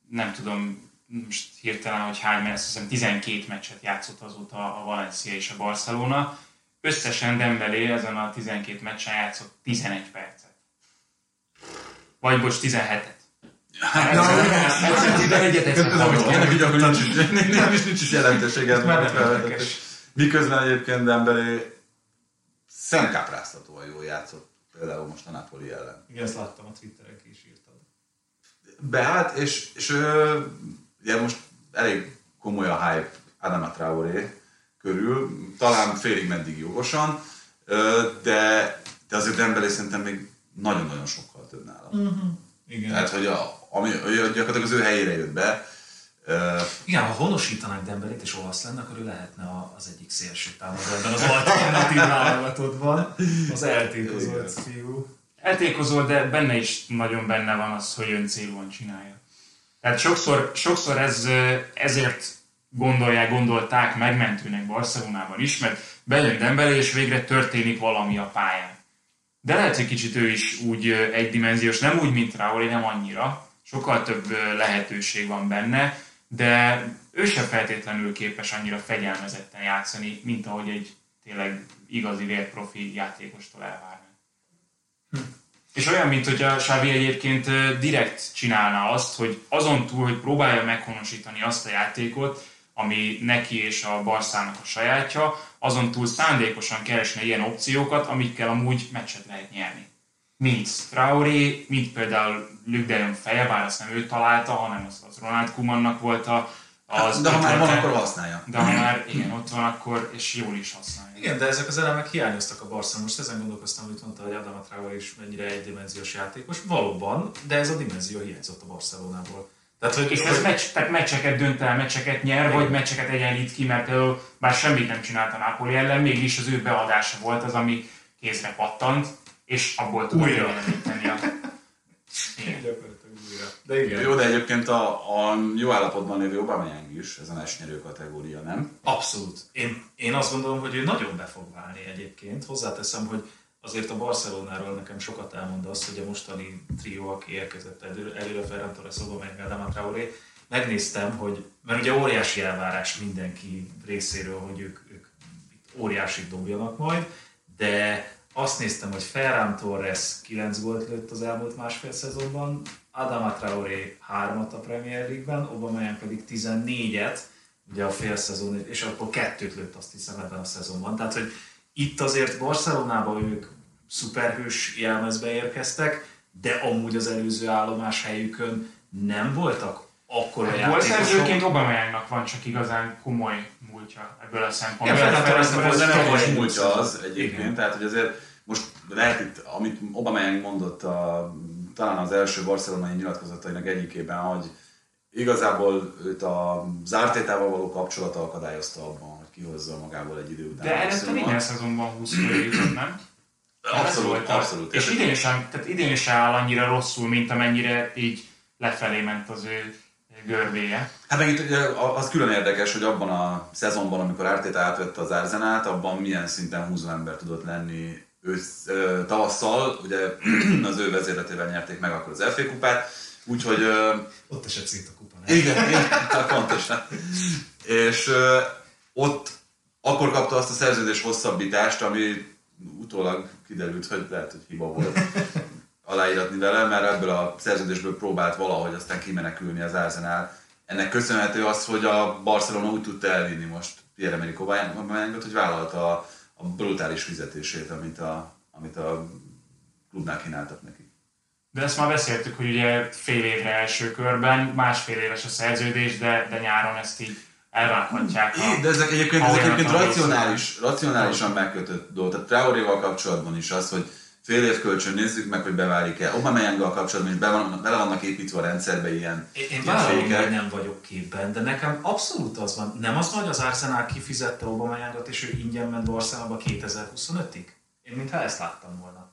nem tudom most hirtelen, hogy hány, azt hiszem 12 meccset játszott azóta a Valencia és a Barcelona. Összesen Dembélé ezen a 12 meccsen játszott 11 percet. Vagy bocs, 17-et. Ennek így akkor nem is nincs is jelentősége. Miközben egyébként Dembélé szemkápráztatóan jól játszott, például most a Napoli ellen. Igen, ezt láttam a Twitteren ki is írtad. beállt, és, és ö, ugye most elég komoly a hype Adama Traoré körül, talán félig meddig jogosan, de, de azért Dembélé szerintem még nagyon-nagyon sokkal több nála. Uh-huh. Igen. Tehát, hogy a, ami, gyakorlatilag az ő helyére jött be, Igen, ha honosítanák Demberit és olasz lenne, akkor ő lehetne az egyik szélső támadó ebben az alternatív válogatotban. Az eltékozott fiú. Eltékozott, de benne is nagyon benne van az, hogy ön célban csinálja. Tehát sokszor, sokszor ez, ezért gondolják, gondolták megmentőnek Barcelonában is, mert bejön Dembele, és végre történik valami a pályán. De lehet, hogy kicsit ő is úgy egydimenziós, nem úgy, mint Raúl, nem annyira. Sokkal több lehetőség van benne, de ő sem feltétlenül képes annyira fegyelmezetten játszani, mint ahogy egy tényleg igazi vérprofi játékostól elvárná. Hm. És olyan, mint hogy a Xavi egyébként direkt csinálná azt, hogy azon túl, hogy próbálja meghonosítani azt a játékot, ami neki és a Barszának a sajátja, azon túl szándékosan keresne ilyen opciókat, amikkel amúgy meccset lehet nyerni. Mint Traoré, mint például Luke Jong feje, bár azt nem ő találta, hanem az, az Ronald Kumannak volt a, az hát, de ha már van, akkor használja. De ha már igen, ott van, akkor és jól is használja. Igen, de ezek az elemek hiányoztak a Barca. Most ezen gondolkoztam, hogy mondta, hogy Adama Traoré is mennyire egydimenziós játékos. Valóban, de ez a dimenzió hiányzott a Barcelonából. Tehát, hogy, és ez meccs, tehát meccseket dönt el, meccseket nyer, vagy meccseket egyenlít ki, mert ő bár semmit nem csinált a Napoli ellen, mégis az ő beadása volt az, ami kézre pattant, és abból tudott jeleníteni a... De igen. Jó, de egyébként a, a jó állapotban lévő Aubameyang is, ez a esnyerő kategória, nem? Abszolút. Én, én azt gondolom, hogy ő nagyon be fog válni egyébként. Hozzáteszem, hogy azért a Barcelonáról nekem sokat elmond az, hogy a mostani trió, aki érkezett előre, előre Ferran Torres, Aubameyang, Adama Traoré, megnéztem, hogy, mert ugye óriási elvárás mindenki részéről, hogy ők, ők óriási dobjanak majd, de azt néztem, hogy Ferran Torres 9 gólt lőtt az elmúlt másfél szezonban, Adama Traoré 3 a Premier League-ben, Aubameyang pedig 14-et, ugye a fél szezon, és akkor kettőt lőtt azt hiszem ebben a szezonban. Tehát, hogy itt azért Barcelonában ők szuperhős jelmezbe érkeztek, de amúgy az előző állomás helyükön nem voltak akkor a játékosok. Gólszerzőként Obameyangnak van csak igazán komoly múltja ebből a szempontból. Igen, Ferran az nem komoly múltja az egyébként, Igen. tehát hogy azért most lehet itt, amit Obameyang mondott a, talán az első barcelonai nyilatkozatainak egyikében, hogy igazából őt a zártétával való kapcsolata akadályozta abban, hogy kihozza magából egy idő után. De előtte minden szezonban 20 jutott, nem? Abszolút, abszolút. És idén sem, tehát idén is áll annyira rosszul, mint amennyire így lefelé ment az ő görbéje. Hát meg itt az külön érdekes, hogy abban a szezonban, amikor Arteta átvette az Arzenát, abban milyen szinten húzó ember tudott lenni ősz, tavasszal, ugye az ő vezérletével nyerték meg akkor az FA kupát, úgyhogy... Ott esett szét a kupa, nem? Igen, igen pontosan. És ott akkor kapta azt a szerződés hosszabbítást, ami utólag kiderült, hogy lehet, hogy hiba volt aláíratni vele, mert ebből a szerződésből próbált valahogy aztán kimenekülni az Arsenal. Ennek köszönhető az, hogy a Barcelona úgy tudta elvinni most Pierre-Emerick Aubameyang-ot, hogy vállalta a, a brutális fizetését, amit a, amit a klubnál kínáltak neki. De ezt már beszéltük, hogy ugye fél évre első körben, másfél éves a szerződés, de, de nyáron ezt így elvághatják. A, de ezek egyébként, ezek egyébként racionális, racionálisan megkötött dolgok. Tehát Traoréval kapcsolatban is az, hogy fél év kölcsön nézzük meg, hogy beválik-e. Aubameyanggal kapcsolatban is be van, bele vannak építve a rendszerbe ilyen Én, én vállalom, hogy nem vagyok képben, de nekem abszolút az van. Nem az, hogy az Arsenal kifizette Aubameyangot, és ő ingyen ment Barcelonába 2025-ig? Én mintha ezt láttam volna.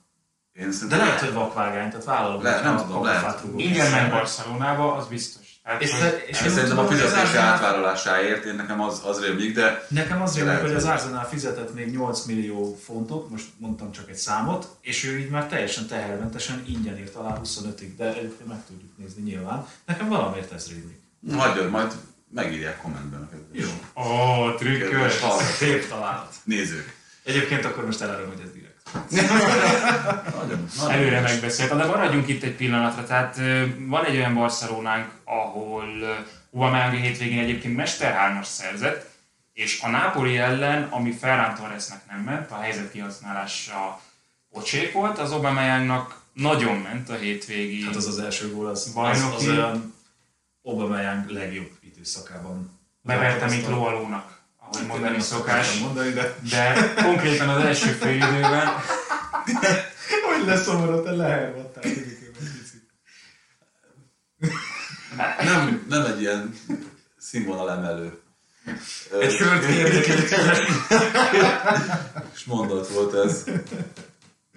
Én de lehet, hogy vakvágány, tehát vállalom, le, nem tudom, lehet. Ingyen ment Barcelonába, az biztos. Hát, és, te, és én szerintem a fizetési átvállalásáért én nekem az, az rémlik, de... Nekem az rémlik, hogy az Arsenal fizetett még 8 millió fontot, most mondtam csak egy számot, és ő így már teljesen tehermentesen ingyen írt alá 25-ig, de egyébként meg tudjuk nézni nyilván. Nekem valamiért ez rémlik. Hagyjad, majd megírják kommentben a kedves. Jó. Ó, oh, trükkös, szép találat. Nézők. Egyébként akkor most elárulom, hogy ez nagyon, nagyon Előre megbeszélt. De maradjunk itt egy pillanatra. Tehát van egy olyan Barcelonánk, ahol Aubameyang hétvégén egyébként Mester 3 szerzett, és a Napoli ellen, ami Ferran Torresnek nem ment, a helyzet kihasználása pocsék volt, az Aubameyangnak nagyon ment a hétvégi Hát az az első gól, az, az, az olyan Aubameyang legjobb időszakában. Beverte, mint lovalónak, ahogy mondani szokás. Mondani, de... De konkrétan az első fél időben hogy leszomorodott, lehervadtál. Nem, nem egy ilyen színvonal emelő. Egy kört És mondat volt ez.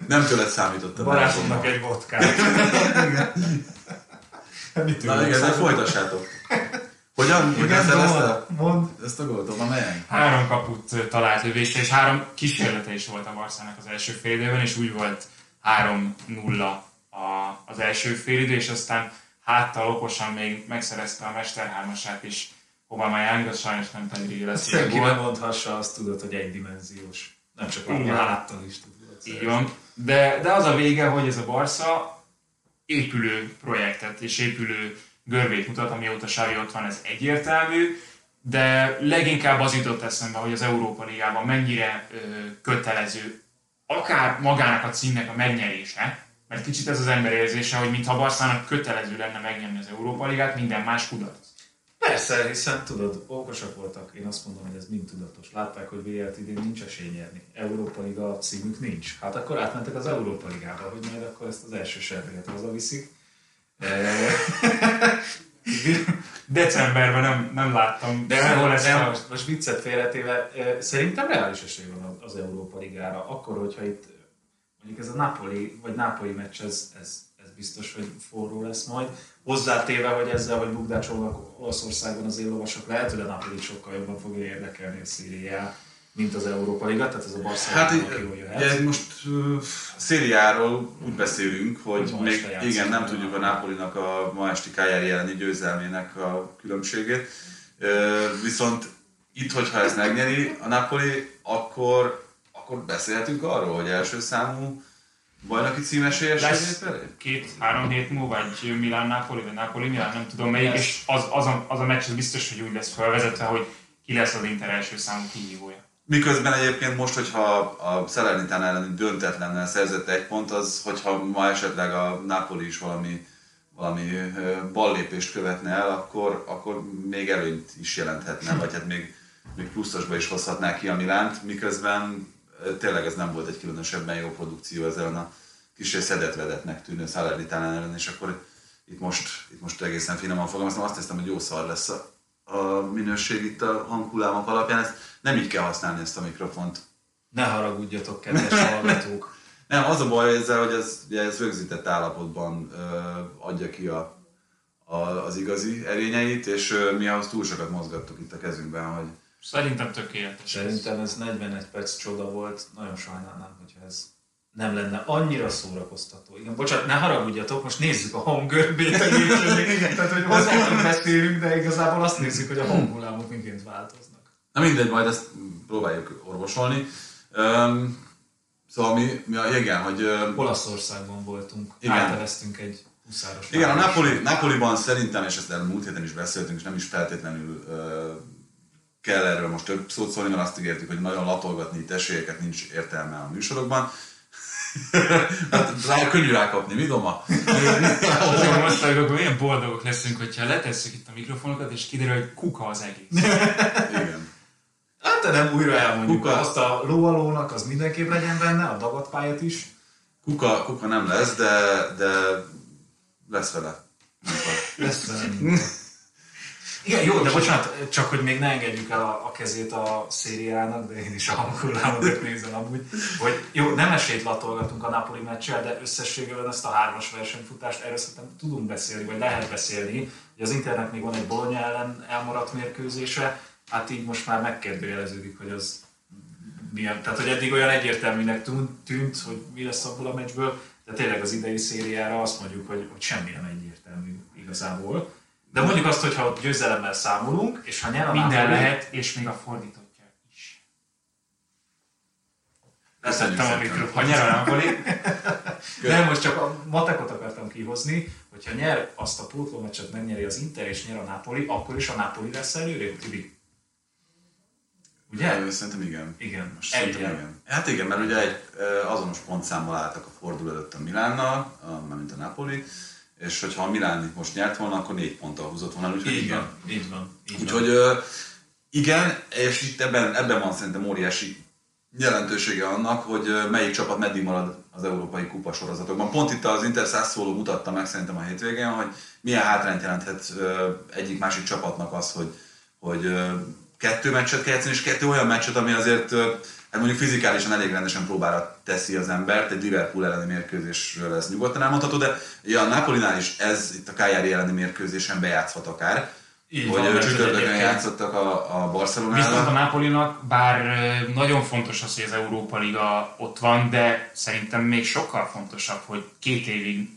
Nem tőled számítottam. Barásomnak egy vodkát. Na igen, de folytassátok. Hogyan? Hogyan Igen, szerezte mond, mond. ezt a gólt? Onnan melyen? három kaput talált lövése, és három kísérlete is volt a Barszának az első fél időben, és úgy volt 3-0 a, az első fél idő, és aztán háttal okosan még megszerezte a mesterhármasát is Aubameyang, az sajnos nem Pedri lesz. Senki nem mondhassa, azt tudod, hogy egydimenziós. Nem csak a háttal is tudod. Így van. De, de az a vége, hogy ez a Barca épülő projektet és épülő görbét mutat, amióta Xavi ott van, ez egyértelmű, de leginkább az jutott eszembe, hogy az Európa Ligában mennyire ö, kötelező akár magának a címnek a megnyerése, mert kicsit ez az ember érzése, hogy mintha Barszának kötelező lenne megnyerni az Európa Ligát, minden más kudarc. Persze, hiszen tudod, okosak voltak. Én azt mondom, hogy ez mind tudatos. Látták, hogy VL-t idén nincs esély nyerni. Európa Liga címük nincs. Hát akkor átmentek az Európa Ligába, hogy majd akkor ezt az első serpeget hazaviszik. Decemberben nem, nem láttam De nem, ezt nem, most, most viccet félretéve, szerintem reális esély van az Európa Ligára. Akkor, hogyha itt mondjuk ez a Napoli, vagy Napoli meccs, ez, ez, ez biztos, hogy forró lesz majd. Hozzátéve, hogy ezzel, hogy bukdácsolnak Olaszországban az éllovasok, lehet, hogy a Napoli sokkal jobban fogja érdekelni a Szíriá, mint az Európa Liga, tehát ez a Barcelona Hát jól jöhet. ugye most uh, szériáról úgy beszélünk, hogy ma még igen, nem tudjuk a Napolinak a ma esti Cagliari elleni győzelmének a különbségét. Uh, viszont itt, hogyha ezt megnyeri a Napoli, akkor, akkor beszélhetünk arról, hogy első számú bajnoki címesélyes lesz két-három hét múlva egy Milán-Napoli, vagy Napoli-Milán, nem tudom melyik, Lesz. és az, az, a, az a meccs az biztos, hogy úgy lesz felvezetve, hogy ki lesz az Inter első számú kihívója. Miközben egyébként most, hogyha a Salernitán elleni döntetlennel szerzett egy pont, az, hogyha ma esetleg a Napoli is valami, valami ballépést követne el, akkor, akkor még előnyt is jelenthetne, vagy hát még, még pluszosba is hozhatná ki a Milánt, miközben tényleg ez nem volt egy különösebben jó produkció ezzel a kis szedetvedetnek tűnő Salernitán ellen, és akkor itt most, itt most egészen finoman fogalmazom, azt hiszem, hogy jó szar lesz a minőség itt a hanghullámok alapján. Ezt nem így kell használni ezt a mikrofont. Ne haragudjatok, kedves hallgatók! Nem, az a baj ezzel, hogy ez, ugye ez rögzített állapotban ö, adja ki a, a, az igazi erényeit, és ö, mi ahhoz túl sokat mozgattuk itt a kezünkben, hogy Szerintem tökéletes. Szerintem ez 41 perc csoda volt, nagyon sajnálnám, hogyha ez nem lenne annyira szórakoztató. Igen, bocsánat, ne haragudjatok, most nézzük a hangörbét a. Igen, tehát hogy hozzátok beszélünk, de igazából azt nézzük, hogy a hanghullámok miként változnak. Na mindegy, majd ezt próbáljuk orvosolni. Üm, szóval mi, mi a, igen, hogy ö, Olaszországban voltunk, Igen. áteveztünk egy huszáros Igen, a város. Napoli, Napoliban szerintem, és ezt el múlt héten is beszéltünk, és nem is feltétlenül ö, kell erről most több szót szólni, mert azt ígértük, hogy nagyon latolgatni itt esélyeket nincs értelme a műsorokban. hát rá, könnyű rákapni, mi doma? Most akkor milyen boldogok leszünk, hogyha letesszük itt a mikrofonokat, és kiderül, hogy kuka az egész. Igen. Hát de nem újra elmondjuk. Kuka. Azt a lóalónak az mindenképp legyen benne, a dagadpályát is. Kuka, kuka nem lesz, de, de lesz vele. Lesz vele Igen, jó, de bocsánat, csak hogy még ne engedjük el a, a kezét a szériának, de én is a hangullámokat nézem amúgy, hogy jó, nem esélyt latolgatunk a Napoli meccsel, de összességében ezt a hármas versenyfutást erről szerintem tudunk beszélni, vagy lehet beszélni, hogy az Internek még van egy Bologna ellen elmaradt mérkőzése, hát így most már megkérdőjeleződik, hogy az milyen, tehát hogy eddig olyan egyértelműnek tűnt, hogy mi lesz abból a meccsből, de tényleg az idei szériára azt mondjuk, hogy, hogy semmi nem egyértelmű igazából. De mondjuk azt, hogy ha győzelemmel számolunk, és ha nyer a Minden Napoli- lehet, és még a fordítottja is. Letettem a mikrofon. Ha nyer a Napoli, Nem, most csak a matekot akartam kihozni, hogyha nyer azt a pótlómeccset, megnyeri az Inter és nyer a Napoli, akkor is a Napoli lesz előrébb, Tibi. Ugye? Szerintem igen. Igen, Most szerintem egyen. igen. Hát igen, mert ugye egy azonos pontszámmal álltak a forduló előtt a Milánnal, a- mármint a Napoli, és hogyha a Milán most nyert volna, akkor négy ponttal húzott volna, úgyhogy Így igen. van, így van. Így Úgyhogy van. igen, és itt ebben, ebben van szerintem óriási jelentősége annak, hogy melyik csapat meddig marad az európai kupa sorozatokban. Pont itt az Inter Sassuolo mutatta meg szerintem a hétvégén, hogy milyen hátrányt jelenthet ö, egyik-másik csapatnak az, hogy, hogy kettő meccset kell játszani, és kettő olyan meccset, ami azért ö, hát mondjuk fizikálisan elég rendesen próbára teszi az embert, egy Liverpool elleni mérkőzésről ez nyugodtan elmondható, de ugye a Napolinál is ez itt a Cagliari elleni mérkőzésen bejátszhat akár, Így hogy van, csütörtökön játszottak a, a Viszont a Barcelonával. Napolinak, bár nagyon fontos az, hogy az Európa Liga ott van, de szerintem még sokkal fontosabb, hogy két évig,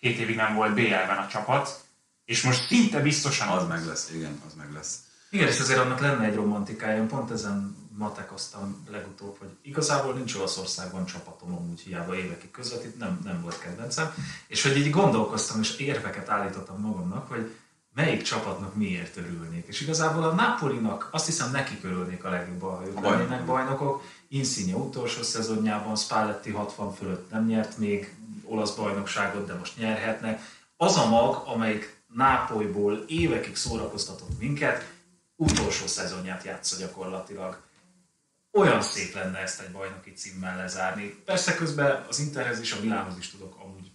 két évig nem volt BL-ben a csapat, és most szinte biztosan Az meg lesz, igen, az meg lesz. Igen, és azért annak lenne egy romantikája, pont ezen matekoztam legutóbb, hogy igazából nincs Olaszországban csapatom, amúgy hiába évekig közvetít, nem, nem volt kedvencem, és hogy így gondolkoztam, és érveket állítottam magamnak, hogy melyik csapatnak miért örülnék. És igazából a Napolinak azt hiszem nekik örülnék a legjobban, ha ők Bajnokok. lennének bajnokok. Insigne utolsó szezonjában, Spalletti 60 fölött nem nyert még olasz bajnokságot, de most nyerhetnek. Az a mag, amelyik Nápolyból évekig szórakoztatott minket, utolsó szezonját játsza gyakorlatilag. Olyan szép lenne ezt egy bajnoki címmel lezárni. Persze közben az Interhez is, a Milánhoz is tudok amúgy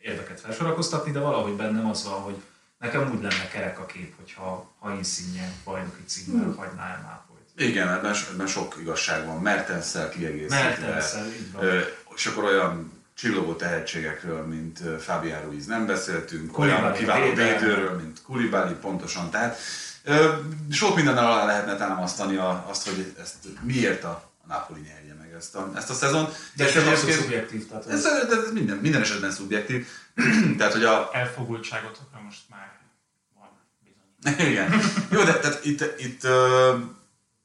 érveket felsorakoztatni, de valahogy bennem az van, hogy nekem úgy lenne kerek a kép, hogyha ha Insigne bajnoki címmel Hmm. hagyná el Nápolyt. Igen, ebben, ebben sok igazság van. Mertenszel kiegészítve. Mertenszel, így van. Ö, És akkor olyan csillogó tehetségekről, mint ö, Fabián Ruiz nem beszéltünk, Koulibaly olyan kiváló védőről, mint Koulibaly pontosan. Tehát sok mindennel alá lehetne támasztani azt, hogy ezt miért a, Napoli nyerje meg ezt a, ezt a szezon. De ez abszolút egyébként- szubjektív, tehát ez, ez, ez minden, minden esetben szubjektív. Tehát, hogy a, elfogultságotokra most már van bizony. Igen. Jó, de tehát itt, itt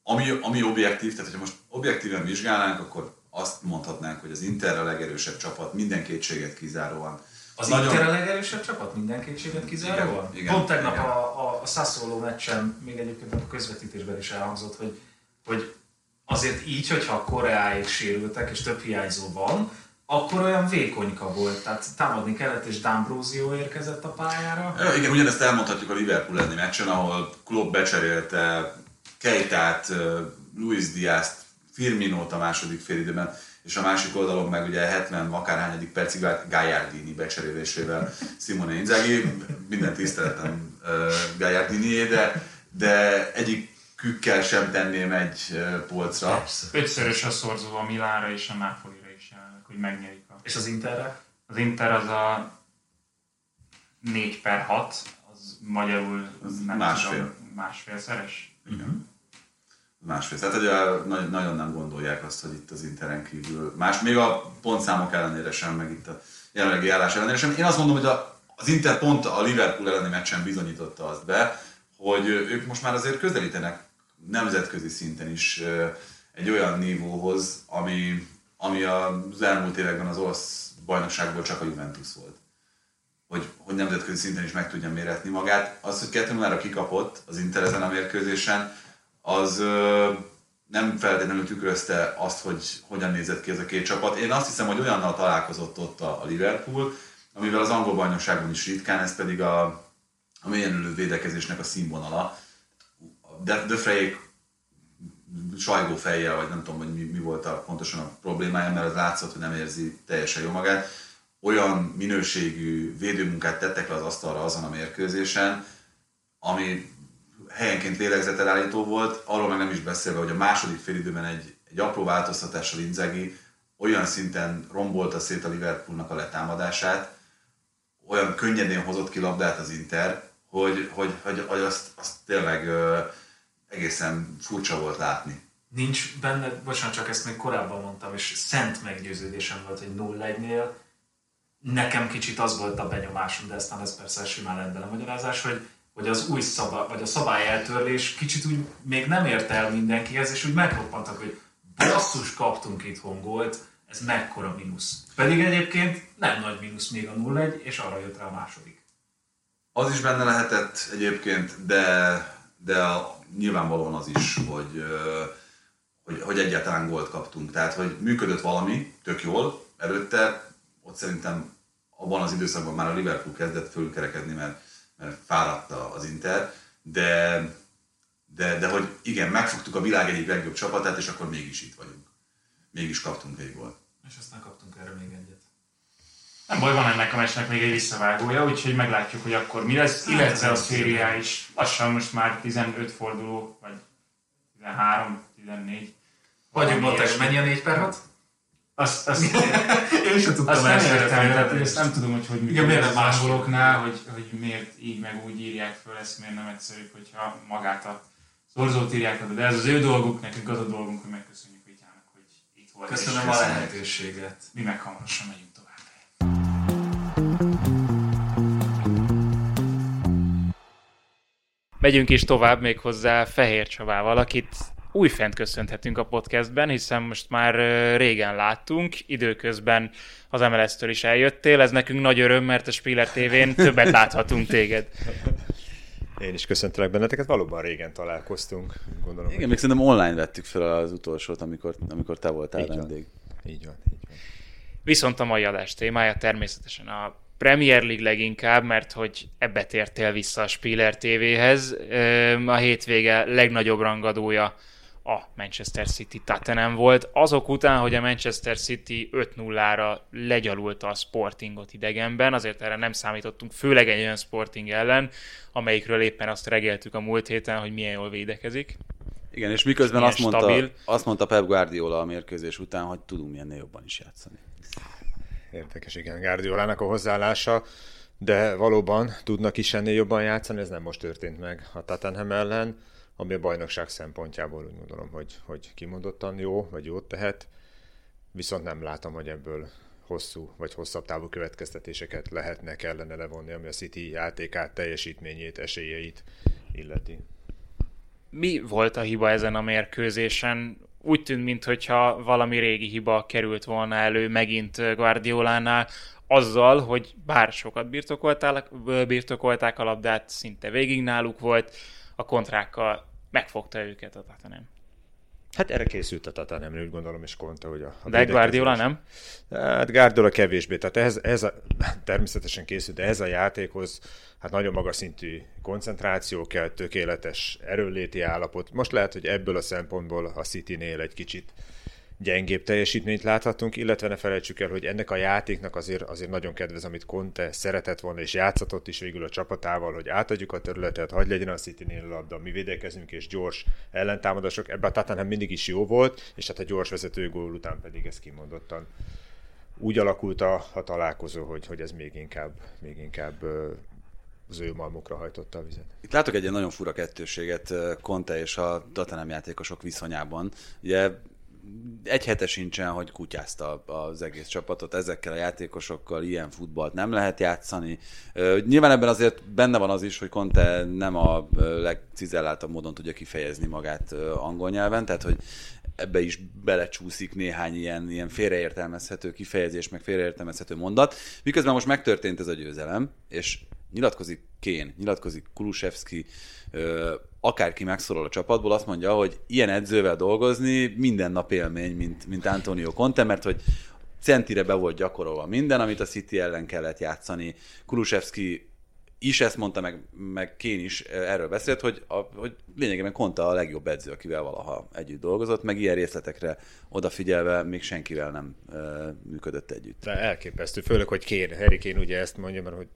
ami, ami objektív, tehát hogyha most objektíven vizsgálnánk, akkor azt mondhatnánk, hogy az Inter a legerősebb csapat, minden kétséget kizáróan. Az Nagyon- Inter a legerősebb csapat, minden kétséget kizáróan? Pont tegnap igen. a, a, a Sassuolo meccsen, még egyébként a közvetítésben is elhangzott, hogy, hogy azért így, hogyha Koreáig sérültek, és több hiányzó van, akkor olyan vékonyka volt, tehát támadni kellett, és D'Ambrosio érkezett a pályára. Ö, Igen, ugyanezt elmondhatjuk a Liverpool elleni meccsen, ahol Klopp becserélte Keitát, Luis Diaz-t, Firminót a második félidőben, és a másik oldalon meg ugye 70 akárhányadik percig Gagliardini becserélésével Simone Inzaghi, minden tiszteletem uh, Gagliardinié, de, de egyikükkel sem tenném egy polcra. Persze. Ötszörös a szorzó a Milánra és a Napolira is jelenleg, hogy megnyerik a... És az Interre? Az Inter az a 4 per 6, az magyarul Az nem másfél. Tudom, másfélszeres. Másfél. Tehát ugye nagy- nagyon nem gondolják azt, hogy itt az Interen kívül más, még a pontszámok ellenére sem, meg itt a jelenlegi állás ellenére sem. Én azt mondom, hogy a, az Inter pont a Liverpool elleni meccsen bizonyította azt be, hogy ők most már azért közelítenek nemzetközi szinten is egy olyan nívóhoz, ami, ami az elmúlt években az olasz bajnokságból csak a Juventus volt hogy, hogy nemzetközi szinten is meg tudja méretni magát. Az, hogy 2 0 kikapott az Inter ezen a mérkőzésen, az nem feltétlenül tükrözte azt, hogy hogyan nézett ki ez a két csapat. Én azt hiszem, hogy olyannal találkozott ott a, Liverpool, amivel az angol bajnokságban is ritkán, ez pedig a, a mélyen védekezésnek a színvonala. De, de Freyék sajgó fejjel, vagy nem tudom, hogy mi, mi volt a, pontosan a problémája, mert az látszott, hogy nem érzi teljesen jó magát. Olyan minőségű védőmunkát tettek le az asztalra azon a mérkőzésen, ami helyenként lélegzetelállító volt, arról meg nem is beszélve, hogy a második félidőben egy, egy apró változtatással Inzaghi olyan szinten rombolta szét a Liverpoolnak a letámadását, olyan könnyedén hozott ki labdát az Inter, hogy, hogy, hogy, hogy azt, azt tényleg ö, egészen furcsa volt látni. Nincs benne, bocsánat, csak ezt még korábban mondtam, és szent meggyőződésem volt, hogy 0-1-nél nekem kicsit az volt a benyomásom, de aztán ez persze simán lett bele magyarázás, hogy, hogy az új szabály, vagy a szabály eltörlés kicsit úgy még nem ért el mindenkihez, és úgy megroppantak, hogy basszus, kaptunk itthon gólt, ez mekkora mínusz. Pedig egyébként nem nagy mínusz még a 0-1, és arra jött rá a második. Az is benne lehetett egyébként, de, de nyilvánvalóan az is, hogy, hogy, hogy egyáltalán gólt kaptunk. Tehát, hogy működött valami, tök jól, előtte ott szerintem abban az időszakban már a Liverpool kezdett fölkerekedni, mert fáradta az Inter, de, de, de hogy igen, megfogtuk a világ egyik legjobb csapatát, és akkor mégis itt vagyunk. Mégis kaptunk egy gólt. És aztán kaptunk erre még egyet. Nem baj, van ennek a meccsnek még egy visszavágója, úgyhogy meglátjuk, hogy akkor mi lesz. Illetve a szériá is lassan most már 15 forduló, vagy 13, 14. Vagyunk ilyesmi. mennyi a 4 per 6? Azt, azt, Én sem tudtam azt nem értem, tehát hogy ezt nem tudom, hogy hogy Igen, miért nem a másképp? angoloknál, hogy, hogy miért így meg úgy írják föl, ezt miért nem egyszerűbb, hogyha magát a szorzót írják oda. De ez az ő dolguk, nekünk az a dolgunk, hogy megköszönjük Vityának, hogy itt volt. Köszönöm a lehetőséget. Mi meg hamarosan megyünk tovább. Megyünk is tovább még hozzá Fehér Csabával, akit újfent köszönhetünk a podcastben, hiszen most már régen láttunk, időközben az MLS-től is eljöttél, ez nekünk nagy öröm, mert a Spiller TV-n többet láthatunk téged. Én is köszöntelek benneteket, valóban régen találkoztunk. Gondolom, Igen, még szerintem online vettük fel az utolsót, amikor, amikor te voltál Így van. vendég. hogy így van, így van. Viszont a mai adás témája természetesen a Premier League leginkább, mert hogy ebbe tértél vissza a Spiller TV-hez. A hétvége legnagyobb rangadója a Manchester City Tottenham volt. Azok után, hogy a Manchester City 5-0-ra legyalulta a Sportingot idegenben, azért erre nem számítottunk, főleg egy olyan Sporting ellen, amelyikről éppen azt regéltük a múlt héten, hogy milyen jól védekezik. Igen, és miközben Milyen azt mondta, stabil. azt mondta Pep Guardiola a mérkőzés után, hogy tudunk milyennél jobban is játszani. Érdekes, igen, Guardiolának a hozzáállása, de valóban tudnak is ennél jobban játszani, ez nem most történt meg a Tottenham ellen, ami a bajnokság szempontjából úgy gondolom, hogy, hogy kimondottan jó, vagy jót tehet, viszont nem látom, hogy ebből hosszú vagy hosszabb távú következtetéseket lehetne, kellene levonni, ami a City játékát, teljesítményét, esélyeit illeti. mi volt a hiba ezen a mérkőzésen? Úgy tűnt, mintha valami régi hiba került volna elő megint Guardiolánál, azzal, hogy bár sokat birtokolták, birtokolták a labdát, szinte végig náluk volt, a kontrákkal megfogta őket a Tottenham. Hát erre készült a Tottenham, úgy gondolom, és Conte, hogy a, a De Guardiola nem? Hát Guardiola kevésbé, tehát ez, ez a, természetesen készült, de ez a játékhoz hát nagyon magas szintű koncentráció kell, tökéletes erőléti állapot. Most lehet, hogy ebből a szempontból a City-nél egy kicsit gyengébb teljesítményt láthatunk, illetve ne felejtsük el, hogy ennek a játéknak azért, azért nagyon kedvez, amit Conte szeretett volna, és játszatott is végül a csapatával, hogy átadjuk a területet, hagyj legyen a City-nél a labda, mi védekezünk, és gyors ellentámadások. Ebben a Tottenham mindig is jó volt, és hát a gyors vezető gól után pedig ez kimondottan úgy alakult a, a találkozó, hogy, hogy ez még inkább, még inkább az ő malmukra hajtotta a vizet. Itt látok egy nagyon fura kettőséget Conte és a Tottenham játékosok viszonyában. Ugye egy hete sincsen, hogy kutyázta az egész csapatot, ezekkel a játékosokkal ilyen futballt nem lehet játszani. Nyilván ebben azért benne van az is, hogy Conte nem a legcizelláltabb módon tudja kifejezni magát angol nyelven, tehát hogy ebbe is belecsúszik néhány ilyen, ilyen félreértelmezhető kifejezés, meg félreértelmezhető mondat. Miközben most megtörtént ez a győzelem, és nyilatkozik Kén, nyilatkozik Kulusevski, akárki megszólal a csapatból, azt mondja, hogy ilyen edzővel dolgozni minden nap élmény, mint, mint Antonio Conte, mert hogy centire be volt gyakorolva minden, amit a City ellen kellett játszani. Kulusevski is ezt mondta, meg, meg Kén is erről beszélt, hogy, a, hogy lényegében Conte a legjobb edző, akivel valaha együtt dolgozott, meg ilyen részletekre odafigyelve még senkivel nem ö, működött együtt. De elképesztő, főleg, hogy Kén, Harry Kane ugye ezt mondja, mert hogy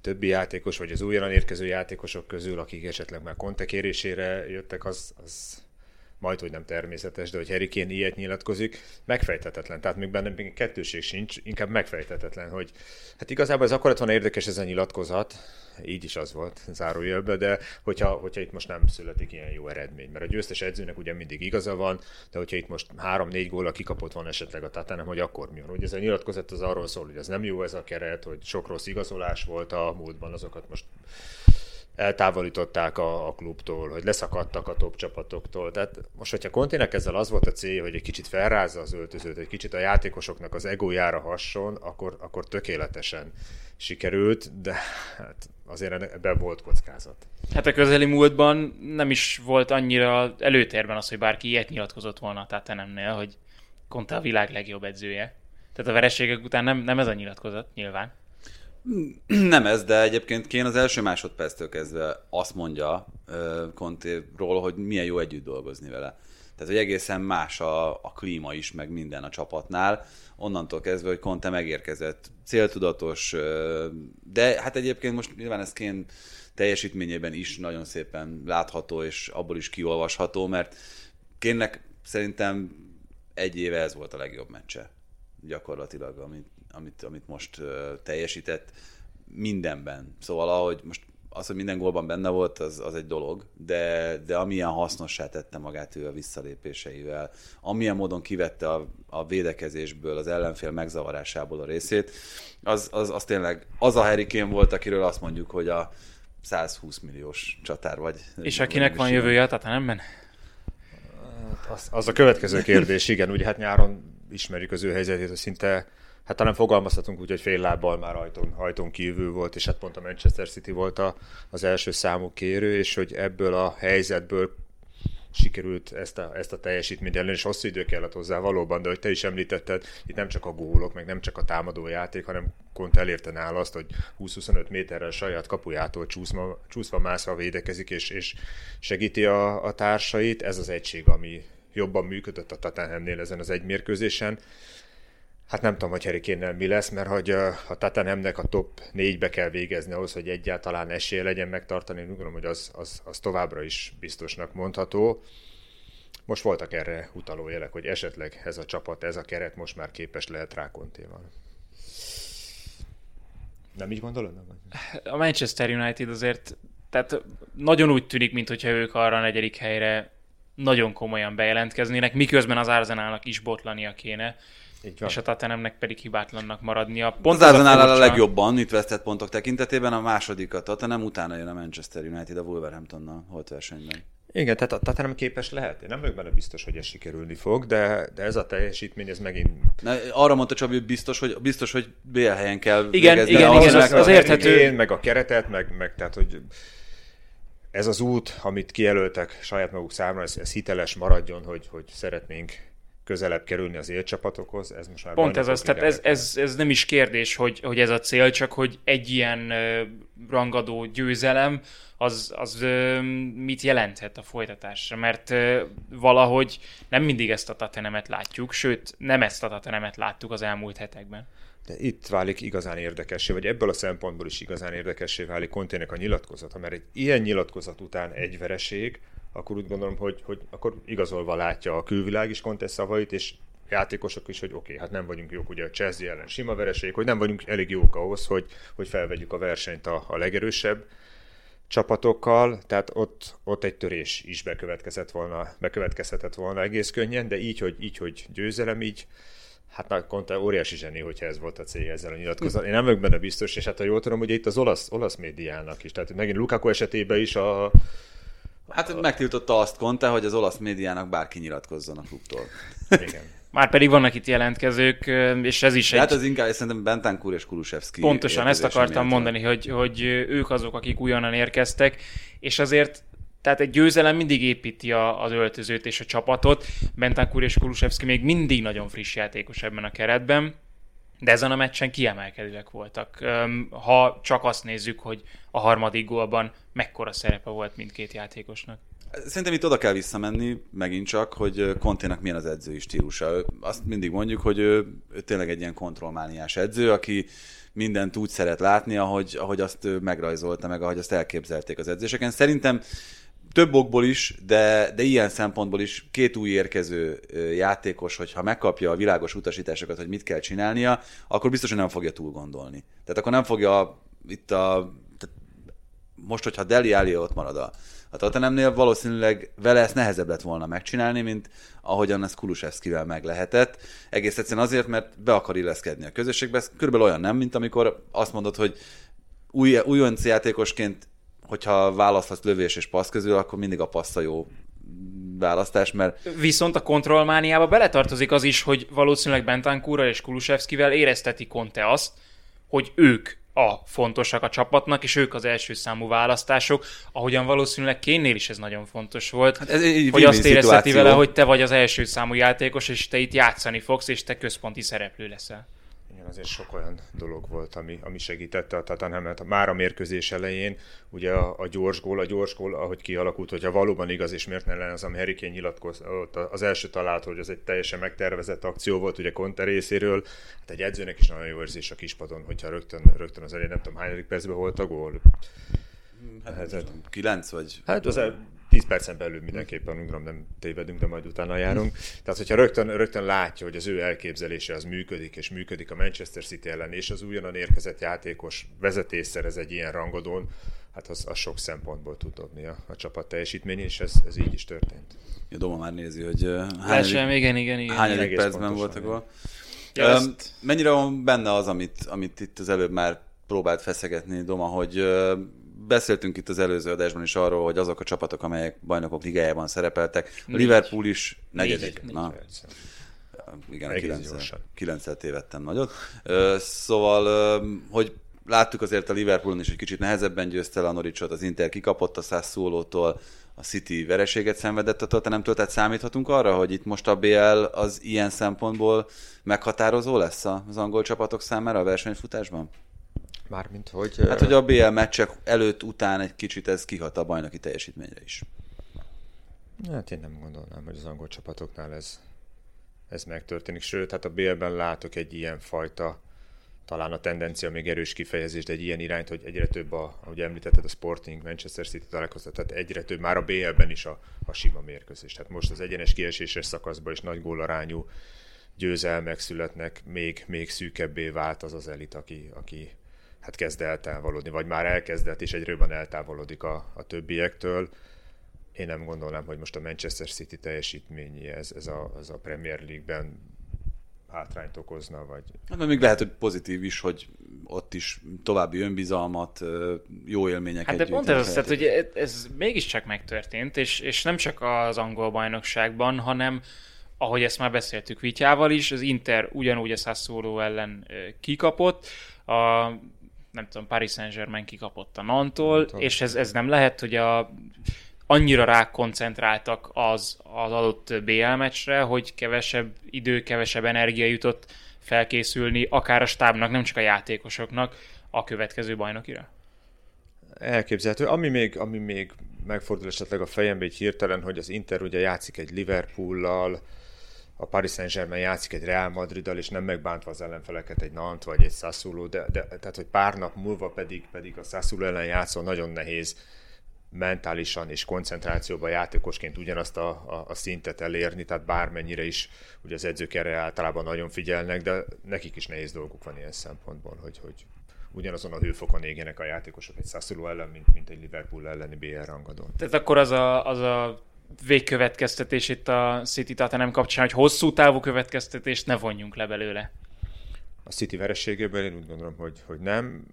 többi játékos, vagy az újonnan érkező játékosok közül, akik esetleg már Conte jöttek, az, az majd, hogy nem természetes, de hogy Harry Kane ilyet nyilatkozik, megfejtetetlen. Tehát még bennem még kettőség sincs, inkább megfejtetetlen, hogy hát igazából ez akkor volna érdekes ez a nyilatkozat, így is az volt zárójelben, de hogyha, hogyha itt most nem születik ilyen jó eredmény, mert a győztes edzőnek ugye mindig igaza van, de hogyha itt most három-négy góla kikapott van esetleg a Tottenham, hogy akkor mi van. Ugye ez a nyilatkozat az arról szól, hogy ez nem jó ez a keret, hogy sok rossz igazolás volt a múltban, azokat most eltávolították a, a klubtól, hogy leszakadtak a top csapatoktól. Tehát most, hogyha Kontének ezzel az volt a célja, hogy egy kicsit felrázza az öltözőt, egy kicsit a játékosoknak az egójára hasson, akkor, akkor tökéletesen sikerült, de hát azért ebben volt kockázat. Hát a közeli múltban nem is volt annyira előtérben az, hogy bárki ilyet nyilatkozott volna a Tottenhamnél, hogy Conte a világ legjobb edzője. Tehát a vereségek után nem, nem ez a nyilatkozat, nyilván. Nem ez, de egyébként Kén az első másodperctől kezdve azt mondja Contéról, hogy milyen jó együtt dolgozni vele. Tehát, hogy egészen más a, a klíma is, meg minden a csapatnál. Onnantól kezdve, hogy Conte megérkezett, céltudatos, de hát egyébként most nyilván ez Kén teljesítményében is nagyon szépen látható, és abból is kiolvasható, mert Kénnek szerintem egy éve ez volt a legjobb meccse gyakorlatilag, amit, amit, amit most uh, teljesített mindenben. Szóval ahogy most az, hogy minden gólban benne volt, az, az egy dolog, de, de amilyen hasznossá tette magát ő a visszalépéseivel, amilyen módon kivette a, a védekezésből, az ellenfél megzavarásából a részét, az, az, az tényleg az a Harry Kane volt, akiről azt mondjuk, hogy a 120 milliós csatár vagy. És akinek van jövője, tehát nem men? Az, az a következő kérdés, igen, ugye hát nyáron ismerjük az ő helyzetét, hogy szinte hát talán fogalmazhatunk úgy, hogy fél lábbal már ajtón, ajtón kívül volt, és hát pont a Manchester City volt a, az első számú kérő, és hogy ebből a helyzetből sikerült ezt a, ezt a teljesítményt ellen, és hosszú idő kellett hozzá valóban, de hogy te is említetted, itt nem csak a gólok, meg nem csak a támadó játék, hanem Kont elérte nála azt, hogy 20-25 méterrel saját kapujától csúszva, csúszva mászva védekezik, és, és segíti a, a társait. Ez az egység, ami jobban működött a Tottenhamnél ezen az egy mérkőzésen. Hát nem tudom, hogy Harry mi lesz, mert hogy a Tottenhamnek a top négybe kell végezni ahhoz, hogy egyáltalán esélye legyen megtartani. Úgy gondolom, hogy az, az, az továbbra is biztosnak mondható. Most voltak erre utaló jelek, hogy esetleg ez a csapat, ez a keret most már képes lehet rá kontéval. Nem így gondolod? A Manchester United azért tehát nagyon úgy tűnik, mintha ők arra a negyedik helyre nagyon komolyan bejelentkeznének, miközben az Arzenálnak is botlania kéne. És a Tottenhamnek pedig hibátlannak maradnia. Pont az Arsenal a, a legjobban itt vesztett pontok tekintetében, a második a Tottenham, utána jön a Manchester United a Wolverhamptonnal holt versenyben. Igen, tehát a Tottenham képes lehet. Én nem vagyok benne biztos, hogy ez sikerülni fog, de, de ez a teljesítmény, ez megint... Na, arra mondta Csabi, hogy biztos, hogy, biztos, hogy BL helyen kell Igen, végezni, igen, igen, az, az, érthető. Én, meg a keretet, meg, meg tehát, hogy ez az út, amit kijelöltek saját maguk számára, ez, ez hiteles maradjon, hogy, hogy szeretnénk közelebb kerülni az élcsapatokhoz, ez most már Pont ez az, tehát ez, ez, ez, nem is kérdés, hogy, hogy ez a cél, csak hogy egy ilyen rangadó győzelem, az, az mit jelenthet a folytatásra, mert valahogy nem mindig ezt a tatenemet látjuk, sőt, nem ezt a tatenemet láttuk az elmúlt hetekben. De itt válik igazán érdekessé, vagy ebből a szempontból is igazán érdekessé válik Kontének a nyilatkozata, mert egy ilyen nyilatkozat után egy vereség, akkor úgy gondolom, hogy, hogy akkor igazolva látja a külvilág is Conte szavait, és játékosok is, hogy oké, okay, hát nem vagyunk jók, ugye a Chelsea ellen sima vereség, hogy nem vagyunk elég jók ahhoz, hogy, hogy felvegyük a versenyt a, a legerősebb csapatokkal, tehát ott, ott egy törés is bekövetkezett volna, bekövetkezhetett volna egész könnyen, de így, hogy, így, hogy győzelem, így Hát már Conte óriási zseni, hogyha ez volt a cég ezzel a nyilatkozat. Én nem vagyok benne biztos, és hát ha jól tudom, ugye itt az olasz, olasz médiának is, tehát megint Lukaku esetében is a, Hát megtiltotta azt Conte, hogy az olasz médiának bárki nyilatkozzon a klubtól. Igen. Már pedig vannak itt jelentkezők, és ez is egy... Hát az inkább szerintem Bentancur és Kulusevski. Pontosan, ezt akartam mondani, hogy, hogy ők azok, akik újonnan érkeztek, és azért tehát egy győzelem mindig építi a, az öltözőt és a csapatot. Bentancur és Kulusevski még mindig nagyon friss játékos ebben a keretben, de ezen a meccsen kiemelkedőek voltak. Ha csak azt nézzük, hogy a harmadik gólban mekkora szerepe volt mindkét játékosnak. Szerintem itt oda kell visszamenni, megint csak, hogy Konténak milyen az edzői stílusa. Azt mindig mondjuk, hogy ő, ő tényleg egy ilyen kontrollmániás edző, aki mindent úgy szeret látni, ahogy, ahogy azt megrajzolta, meg ahogy azt elképzelték az edzéseken. Szerintem több okból is, de, de ilyen szempontból is két új érkező játékos, hogyha megkapja a világos utasításokat, hogy mit kell csinálnia, akkor biztos, hogy nem fogja túl gondolni. Tehát akkor nem fogja itt a... Tehát most, hogyha Deli Alli ott marad a, a Tottenhamnél, valószínűleg vele ezt nehezebb lett volna megcsinálni, mint ahogyan ez Kulusevskivel meg lehetett. Egész egyszerűen azért, mert be akar illeszkedni a közösségbe. Ez körülbelül olyan nem, mint amikor azt mondod, hogy új, újonc játékosként hogyha választhatsz lövés és passz közül, akkor mindig a passz a jó választás, mert... Viszont a kontrollmániába beletartozik az is, hogy valószínűleg Bentancurral és Kulusevskivel érezteti Conte azt, hogy ők a fontosak a csapatnak, és ők az első számú választások, ahogyan valószínűleg Kénnél is ez nagyon fontos volt, hát ez egy hogy azt érezheti vele, hogy te vagy az első számú játékos, és te itt játszani fogsz, és te központi szereplő leszel. Azért sok olyan dolog volt, ami, ami segítette a Tottenhamet. Már a mérkőzés elején, ugye a, a gyors gól, a gyors gól, ahogy kialakult, hogyha valóban igaz, és miért ne lenne az, ami Harry Kane nyilatkozott, az első talált, hogy ez egy teljesen megtervezett akció volt, ugye Conte részéről, hát egy edzőnek is nagyon jó érzés a kispadon, hogyha rögtön, rögtön az elején, nem tudom, hányadik percben volt a gól. Hát, hát, 9 vagy? Hát az 10 percen belül mindenképpen, gondolom nem tévedünk, de majd utána járunk. Tehát, hogyha rögtön, rögtön látja, hogy az ő elképzelése az működik, és működik a Manchester City ellen, és az újonnan érkezett játékos vezetés szerez egy ilyen rangodón, hát az, az sok szempontból tud dobni a, a csapat teljesítmény, és ez, ez így is történt. Ja, Doma már nézi, hogy hányadik, igen, igen, igen. hányadik percben volt a gól. Ja, um, mennyire van benne az, amit, amit itt az előbb már próbált feszegetni Doma, hogy beszéltünk itt az előző adásban is arról, hogy azok a csapatok, amelyek bajnokok ligájában szerepeltek, a Liverpool is negyedik. Négy, Na, igen, kilencszer, tévedtem nagyot. Szóval, hogy láttuk azért a Liverpoolon is, hogy kicsit nehezebben győzte a Norwichot, az Inter kikapott a Sassuolo-tól, a City vereséget szenvedett a Tottenhamtől, tehát számíthatunk arra, hogy itt most a BL az ilyen szempontból meghatározó lesz az angol csapatok számára a versenyfutásban? Mármint, hogy... Hát, hogy a BL meccsek előtt, után egy kicsit ez kihat a bajnoki teljesítményre is. Hát én nem gondolnám, hogy az angol csapatoknál ez, ez megtörténik. Sőt, hát a BL-ben látok egy ilyen fajta, talán a tendencia még erős kifejezés, de egy ilyen irányt, hogy egyre több, a, ahogy említetted, a Sporting, Manchester City találkoztat, tehát egyre több, már a BL-ben is a, a sima mérkőzés. Tehát most az egyenes kieséses szakaszban is nagy gólarányú győzelmek születnek, még, még szűkebbé vált az az elit, aki, aki hát kezd eltávolodni, vagy már elkezdett, és egyre jobban eltávolodik a, a többiektől. Én nem gondolnám, hogy most a Manchester City teljesítményi ez, ez, a, ez a Premier League-ben hátrányt okozna, vagy... Hát, még lehet, hogy pozitív is, hogy ott is további önbizalmat, jó élményeket Hát de pont ez az, tehát, hogy ez mégiscsak megtörtént, és, és nem csak az angol bajnokságban, hanem ahogy ezt már beszéltük Vityával is, az Inter ugyanúgy a Sassuolo ellen kikapott, a nem tudom, Paris Saint-Germain kikapott a Nantól, és ez, ez nem lehet, hogy a, annyira rákoncentráltak az, az adott BL meccsre, hogy kevesebb idő, kevesebb energia jutott felkészülni, akár a stábnak, nem csak a játékosoknak a következő bajnokira? Elképzelhető. Ami még, ami még megfordul esetleg a fejembe egy hirtelen, hogy az Inter ugye játszik egy Liverpool-lal, a Paris Saint-Germain játszik egy Real Madriddal, és nem megbántva az ellenfeleket egy Nant vagy egy Sassuolo, de, de tehát, hogy pár nap múlva pedig, pedig a Sassuolo ellen játszol, nagyon nehéz mentálisan és koncentrációban játékosként ugyanazt a, a, a szintet elérni, tehát bármennyire is, ugye az edzők erre általában nagyon figyelnek, de nekik is nehéz dolguk van ilyen szempontból, hogy, hogy ugyanazon a hőfokon égjenek a játékosok egy Sassuolo ellen, mint, mint egy Liverpool elleni BR rangadón. Tehát akkor az a, az a végkövetkeztetés itt a City Tottenham kapcsán, hogy hosszú távú következtetést ne vonjunk le belőle. A City verességéből én úgy gondolom, hogy, hogy nem.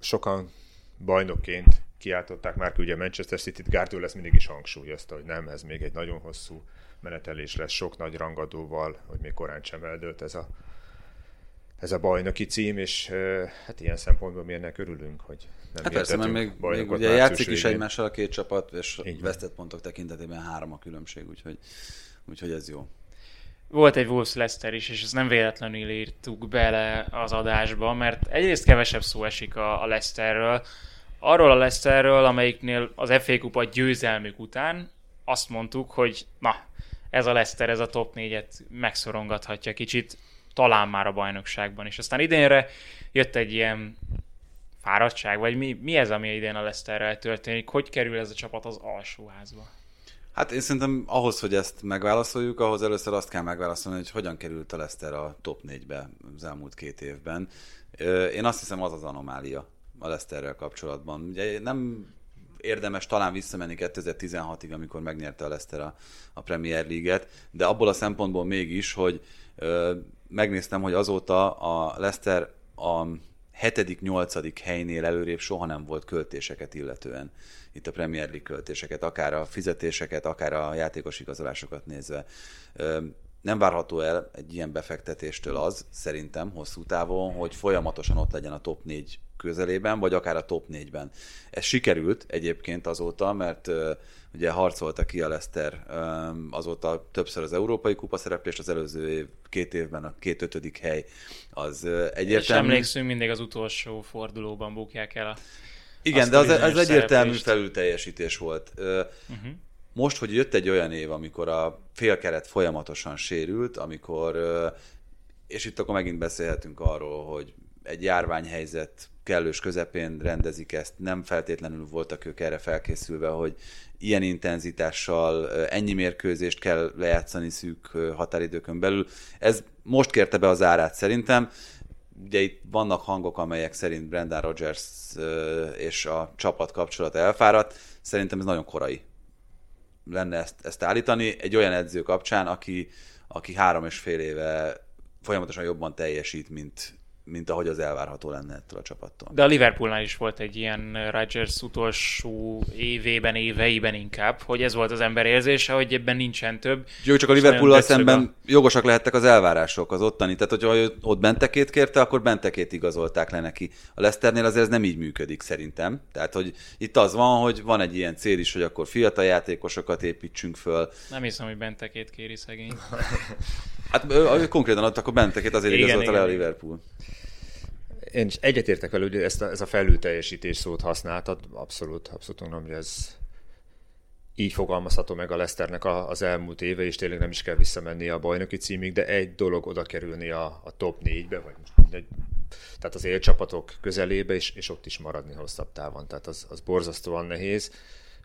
Sokan bajnokként kiáltották már, ugye Manchester City-t Guardiola lesz mindig is hangsúlyozta, hogy nem, ez még egy nagyon hosszú menetelés lesz, sok nagy rangadóval, hogy még korán sem eldőlt ez a, ez a bajnoki cím, és hát ilyen szempontból mi ennek örülünk, hogy nem hát persze, mert még, még ugye játszik is egymással a két csapat, és Így vesztett pontok tekintetében három a különbség, úgyhogy, úgyhogy ez jó. Volt egy Wolves Leicester is, és ezt nem véletlenül írtuk bele az adásba, mert egyrészt kevesebb szó esik a, a Leicesterről, arról a Leicesterről, amelyiknél az FA Kupa győzelmük után azt mondtuk, hogy na, ez a Leicester, ez a top 4-et megszorongathatja kicsit, talán már a bajnokságban is. Aztán idénre jött egy ilyen fáradtság, vagy mi, mi ez, ami idén a Leicesterrel történik? Hogy kerül ez a csapat az alsóházba? Hát én szerintem ahhoz, hogy ezt megválaszoljuk, ahhoz először azt kell megválaszolni, hogy hogyan került a Leicester a top 4-be az elmúlt két évben. Én azt hiszem az az anomália a Leicesterrel kapcsolatban. Ugye nem érdemes talán visszamenni 2016-ig, amikor megnyerte a Leicester a, a Premier League-et, de abból a szempontból mégis, hogy megnéztem, hogy azóta a Leicester a hetedik, nyolcadik helynél előrébb soha nem volt költéseket illetően itt a Premier League költéseket, akár a fizetéseket, akár a játékos igazolásokat nézve. nem várható el egy ilyen befektetéstől az, szerintem hosszú távon, hogy folyamatosan ott legyen a top 4 közelében, vagy akár a top 4-ben. Ez sikerült egyébként azóta, mert ugye harcolta ki a Leicester azóta többször az Európai Kupa szereplést, az előző év, két évben a két ötödik hely az egyértelmű. És emlékszünk, mindig az utolsó fordulóban bukják el a Igen, de az, az egyértelmű felülteljesítés volt. Uh, uh-huh. Most, hogy jött egy olyan év, amikor a félkeret folyamatosan sérült, amikor, és itt akkor megint beszélhetünk arról, hogy egy járványhelyzet kellős közepén rendezik ezt, nem feltétlenül voltak ők erre felkészülve, hogy ilyen intenzitással ennyi mérkőzést kell lejátszani szűk határidőkön belül. Ez most kérte be az árát szerintem. Ugye itt vannak hangok, amelyek szerint Brendan Rodgers és a csapat kapcsolat elfáradt. Szerintem ez nagyon korai lenne ezt, ezt állítani egy olyan edző kapcsán, aki, aki három és fél éve folyamatosan jobban teljesít, mint, mint ahogy az elvárható lenne ettől a csapattól. De a Liverpoolnál is volt egy ilyen Rodgers utolsó évében, éveiben inkább, hogy ez volt az ember érzése, hogy ebben nincsen több. Jó, csak a Liverpool szemben a... jogosak lehettek az elvárások az ottani. Tehát, hogyha ott bentekét kérte, akkor bentekét igazolták le neki. A Leicesternél azért ez nem így működik szerintem. Tehát, hogy itt az van, hogy van egy ilyen cél is, hogy akkor fiatal játékosokat építsünk föl. Nem hiszem, hogy bentekét kéri szegény. hát konkrétan ott akkor bentekét azért igen, igazolta igen, le a Liverpool én is egyetértek vele, hogy ezt a, ez a felülteljesítés szót használtad, abszolút, abszolút mondom, hogy ez így fogalmazható meg a Leszternek az elmúlt éve, és tényleg nem is kell visszamenni a bajnoki címig, de egy dolog oda kerülni a, a top négybe, vagy most mindegy, tehát az élcsapatok közelébe, és, és ott is maradni hosszabb távon. Tehát az, az borzasztóan nehéz,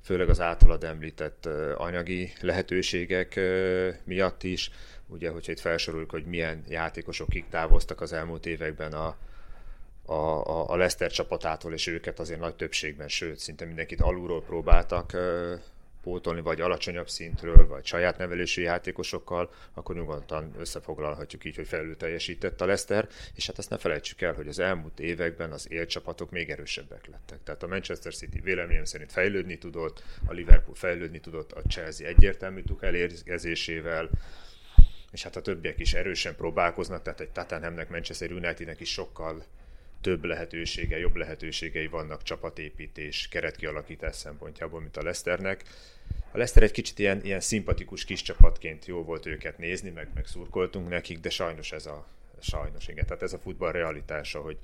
főleg az általad említett anyagi lehetőségek miatt is. Ugye, hogyha itt felsoroljuk, hogy milyen játékosok kik távoztak az elmúlt években a, a, a, a Leicester csapatától, és őket azért nagy többségben, sőt, szinte mindenkit alulról próbáltak pótolni, vagy alacsonyabb szintről, vagy saját nevelésű játékosokkal, akkor nyugodtan összefoglalhatjuk így, hogy felül teljesített a Leicester, és hát azt ne felejtsük el, hogy az elmúlt években az élcsapatok még erősebbek lettek. Tehát a Manchester City véleményem szerint fejlődni tudott, a Liverpool fejlődni tudott, a Chelsea egyértelmű tuk elérkezésével, és hát a többiek is erősen próbálkoznak, tehát egy Tottenhamnek, Manchester Unitednek is sokkal több lehetősége, jobb lehetőségei vannak csapatépítés, keretkialakítás szempontjából, mint a Leicesternek. A Leicester egy kicsit ilyen, ilyen szimpatikus kis csapatként jó volt őket nézni, meg, meg szurkoltunk nekik, de sajnos ez a, sajnos igen, tehát ez a futball realitása, hogy,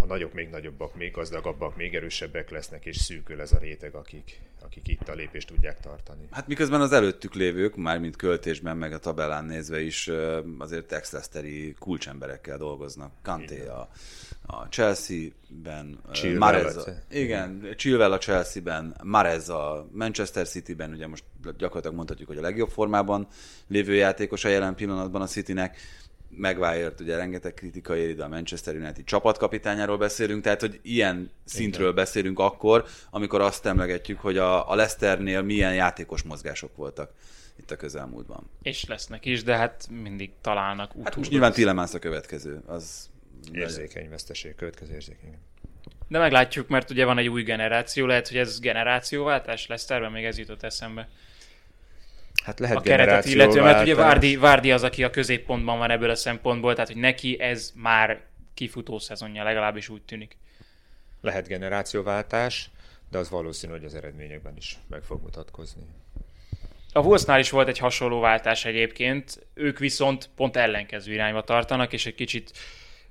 a nagyok még nagyobbak, még gazdagabbak, még erősebbek lesznek, és szűkül ez a réteg, akik, akik itt a lépést tudják tartani. Hát miközben az előttük lévők, mármint költésben, meg a tabellán nézve is azért texteszteri kulcsemberekkel dolgoznak. Kanté a, a Chelsea-ben, Marez, a, igen, Chilwell a Chelsea-ben, Marez a Manchester City-ben, ugye most gyakorlatilag mondhatjuk, hogy a legjobb formában lévő játékos a jelen pillanatban a Citynek Megvájért ugye rengeteg kritika éri, de a Manchester United csapatkapitányáról beszélünk, tehát hogy ilyen szintről Igen. beszélünk akkor, amikor azt emlegetjük, hogy a, a Leicesternél milyen játékos mozgások voltak itt a közelmúltban. És lesznek is, de hát mindig találnak utódot. Hát most nyilván Tillemans a következő, az... Érzékeny veszteség, következő érzékeny. De meglátjuk, mert ugye van egy új generáció, lehet, hogy ez generációváltás lesz, terve még ez jutott eszembe. Hát lehet a keretet illetően, mert ugye Várdi, Várdi az, aki a középpontban van ebből a szempontból, tehát hogy neki ez már kifutó szezonja, legalábbis úgy tűnik. Lehet generációváltás, de az valószínű, hogy az eredményekben is meg fog mutatkozni. A Wolvesnál is volt egy hasonló váltás egyébként, ők viszont pont ellenkező irányba tartanak, és egy kicsit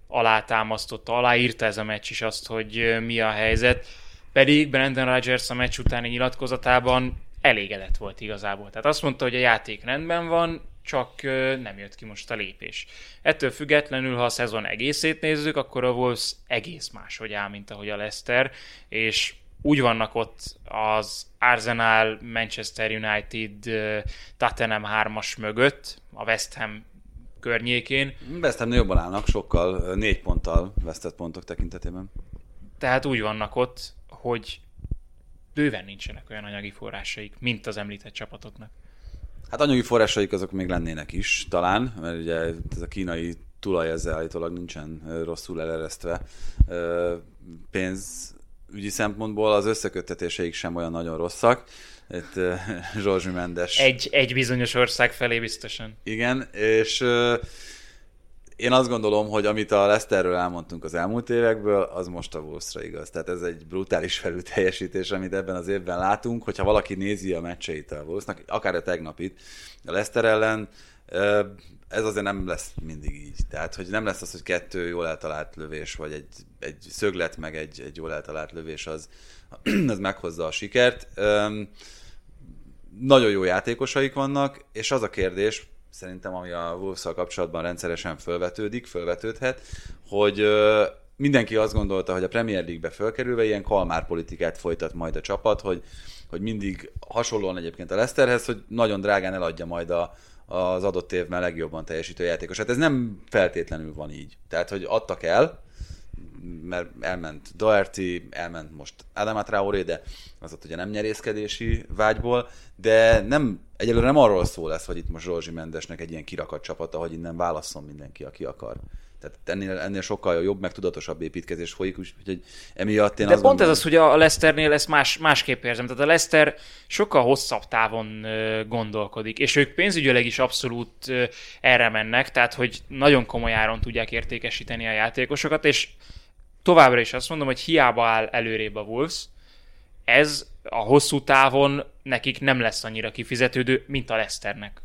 alátámasztotta, aláírta ez a meccs is azt, hogy mi a helyzet. Pedig Brandon Rodgers a meccs utáni nyilatkozatában elégedett volt igazából. Tehát azt mondta, hogy a játék rendben van, csak nem jött ki most a lépés. Ettől függetlenül, ha a szezon egészét nézzük, akkor a Wolves egész máshogy áll, mint ahogy a Leicester, és úgy vannak ott az Arsenal, Manchester United, Tottenham 3-as mögött, a West Ham környékén. West Ham jobban állnak, sokkal négy ponttal vesztett pontok tekintetében. Tehát úgy vannak ott, hogy bőven nincsenek olyan anyagi forrásaik, mint az említett csapatoknak. Hát anyagi forrásaik azok még lennének is, talán, mert ugye ez a kínai tulaj ezzel állítólag nincsen rosszul eleresztve. Pénzügyi szempontból az összeköttetéseik sem olyan nagyon rosszak. itt Zsorzsi Mendes. Egy, egy bizonyos ország felé biztosan. Igen, és én azt gondolom, hogy amit a Leicesterről elmondtunk az elmúlt évekből, az most a Wolvesra igaz. Tehát ez egy brutális felülteljesítés, amit ebben az évben látunk. Hogyha valaki nézi a meccseit a Wolvesnak, akár a tegnapit, a Leicester ellen, ez azért nem lesz mindig így. Tehát, hogy nem lesz az, hogy kettő jól eltalált lövés, vagy egy, egy szöglet, meg egy, egy jól eltalált lövés, az, az meghozza a sikert. Nagyon jó játékosaik vannak, és az a kérdés, szerintem, ami a wolves kapcsolatban rendszeresen fölvetődik, fölvetődhet, hogy mindenki azt gondolta, hogy a Premier League-be fölkerülve ilyen kalmár politikát folytat majd a csapat, hogy, hogy mindig hasonlóan egyébként a Leicesterhez, hogy nagyon drágán eladja majd a, az adott évben legjobban teljesítő játékos. Hát ez nem feltétlenül van így. Tehát, hogy adtak el, mert elment Doherty, elment most Adama Traoré, de az ott ugye nem nyerészkedési vágyból, de nem, egyelőre nem arról szól lesz, hogy itt most Zsorzsi Mendesnek egy ilyen kirakat csapata, hogy innen válasszon mindenki, aki akar. Tehát ennél, ennél sokkal jobb, meg tudatosabb építkezés folyik, úgyhogy emiatt én De azt pont gondolom, ez az, hogy a Leicesternél ezt más, másképp érzem. Tehát a Leicester sokkal hosszabb távon gondolkodik, és ők pénzügyileg is abszolút erre mennek, tehát hogy nagyon komoly áron tudják értékesíteni a játékosokat, és továbbra is azt mondom, hogy hiába áll előrébb a Wolves, ez a hosszú távon nekik nem lesz annyira kifizetődő, mint a Leicesternek.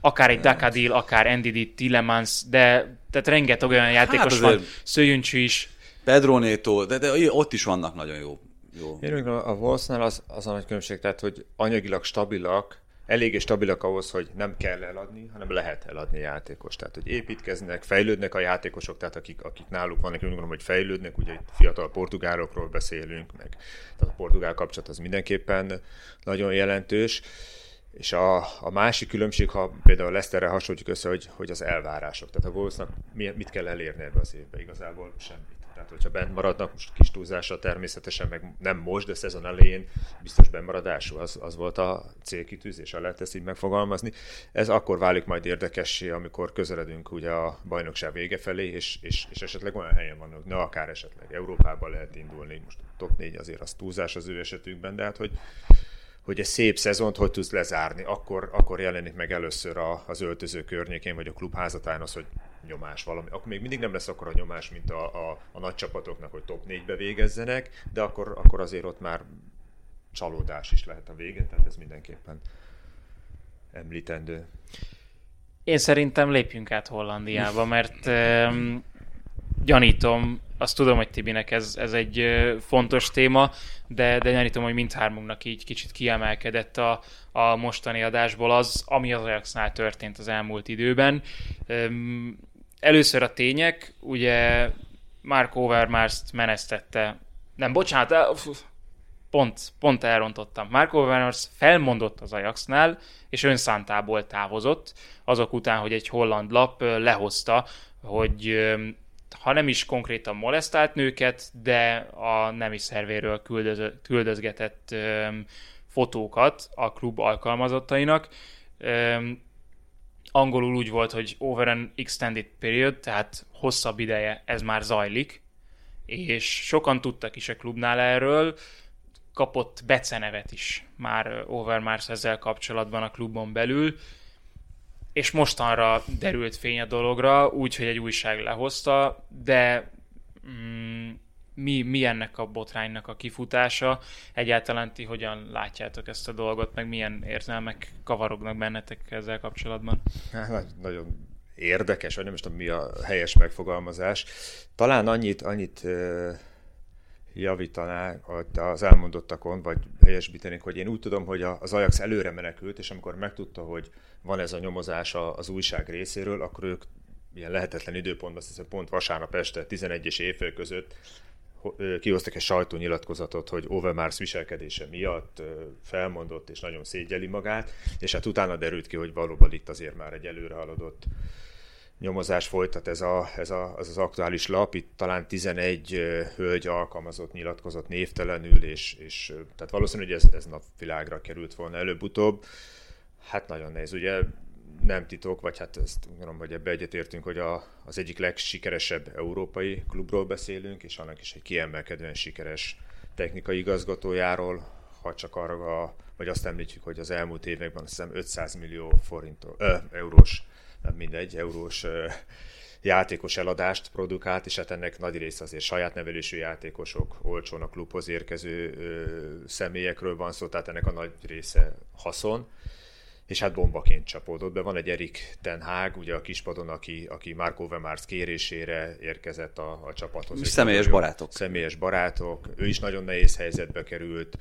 Akár egy Dakadil, akár NDD, Tillemans, de tehát rengeteg olyan játékos Hát van, Szőjüncsű is, Pedro Neto, de, de ott is vannak nagyon jó. jó. Én a Wolvesnál az, az a nagy különbség, tehát hogy anyagilag stabilak, eléggé stabilak ahhoz, hogy nem kell eladni, hanem lehet eladni játékos. Tehát, hogy építkeznek, fejlődnek a játékosok, tehát akik, akik náluk vannak, én úgy gondolom, hogy fejlődnek, ugye itt fiatal portugálokról beszélünk, meg tehát a portugál kapcsolat az mindenképpen nagyon jelentős. És a, a másik különbség, ha például Leicesterre hasonlítjuk össze, hogy, hogy az elvárások. Tehát a Wolvesnak mi- mit kell elérni ebbe az évbe? Igazából semmit. Tehát, hogyha bent maradnak, most kis túlzásra természetesen, meg nem most, de szezon elején biztos bennmaradású, az, az volt a célkitűzés, ha lehet ezt így megfogalmazni. Ez akkor válik majd érdekessé, amikor közeledünk ugye a bajnokság vége felé, és, és, és esetleg olyan helyen vannak, ne akár esetleg Európába lehet indulni, most top 4 azért az túlzás az ő esetükben, de hát hogy hogy egy szép szezont hogy tudsz lezárni, akkor, akkor jelenik meg először a, az öltöző környékén, vagy a klub házatán az, hogy nyomás valami. Akkor még mindig nem lesz akkor a nyomás, mint a, a, a nagy csapatoknak, hogy top 4-be végezzenek, de akkor, akkor azért ott már csalódás is lehet a végén, tehát ez mindenképpen említendő. Én szerintem lépjünk át Hollandiába, mert gyanítom, azt tudom, hogy Tibinek ez, ez egy fontos téma, de, de gyanítom, hogy mindhármunknak így kicsit kiemelkedett a, a mostani adásból az, ami az Ajaxnál történt az elmúlt időben. Először a tények, ugye Mark Overmars-t menesztette, nem, bocsánat, pont, pont elrontottam. Mark Overmars felmondott az Ajaxnál, és önszántából távozott, azok után, hogy egy holland lap lehozta, hogy ha nem is konkrétan molesztált nőket, de a nemi szervéről küldöz, küldözgetett ö, fotókat a klub alkalmazottainak. Ö, angolul úgy volt, hogy over an extended period, tehát hosszabb ideje ez már zajlik, és sokan tudtak is a klubnál erről, kapott becenevet is már Overmars ezzel kapcsolatban a klubon belül, és mostanra derült fény a dologra, úgyhogy egy újság lehozta, de mm, mi, mi ennek a botránynak a kifutása? Egyáltalán ti hogyan látjátok ezt a dolgot, meg milyen érzelmek kavarognak bennetek ezzel kapcsolatban? Hát, nagy- nagyon érdekes, vagy nem is tudom mi a helyes megfogalmazás. Talán annyit, annyit javítaná az elmondottakon, vagy helyesbítenék, hogy én úgy tudom, hogy az Ajax előre menekült, és amikor megtudta, hogy van ez a nyomozás az újság részéről, akkor ők ilyen lehetetlen időpontban, azt hiszem pont vasárnap este 11 és éjfél között kihoztak egy sajtónyilatkozatot, hogy Overmars viselkedése miatt felmondott és nagyon szégyeli magát, és hát utána derült ki, hogy valóban itt azért már egy előre haladott nyomozás folytat ez, a, ez a, az, az aktuális lap. Itt talán 11 ö, hölgy alkalmazott nyilatkozott névtelenül, és, és tehát valószínű, hogy ez, ez napvilágra került volna előbb-utóbb. Hát nagyon nehéz, ugye nem titok, vagy hát ezt gondolom, hogy ebbe egyetértünk, hogy a, az egyik legsikeresebb európai klubról beszélünk, és annak is egy kiemelkedően sikeres technikai igazgatójáról, ha csak arra, vagy azt említjük, hogy az elmúlt években azt hiszem 500 millió forint, ö, eurós, nem mindegy, eurós játékos eladást produkált, és hát ennek nagy része azért saját nevelésű játékosok, olcsón a klubhoz érkező ö, személyekről van szó, tehát ennek a nagy része haszon és hát bombaként csapódott be. Van egy Erik Ten Hag, ugye a kispadon, aki, aki Marco Overmars kérésére érkezett a, a csapathoz. Személyes barátok. Személyes barátok. Ő is nagyon nehéz helyzetbe került.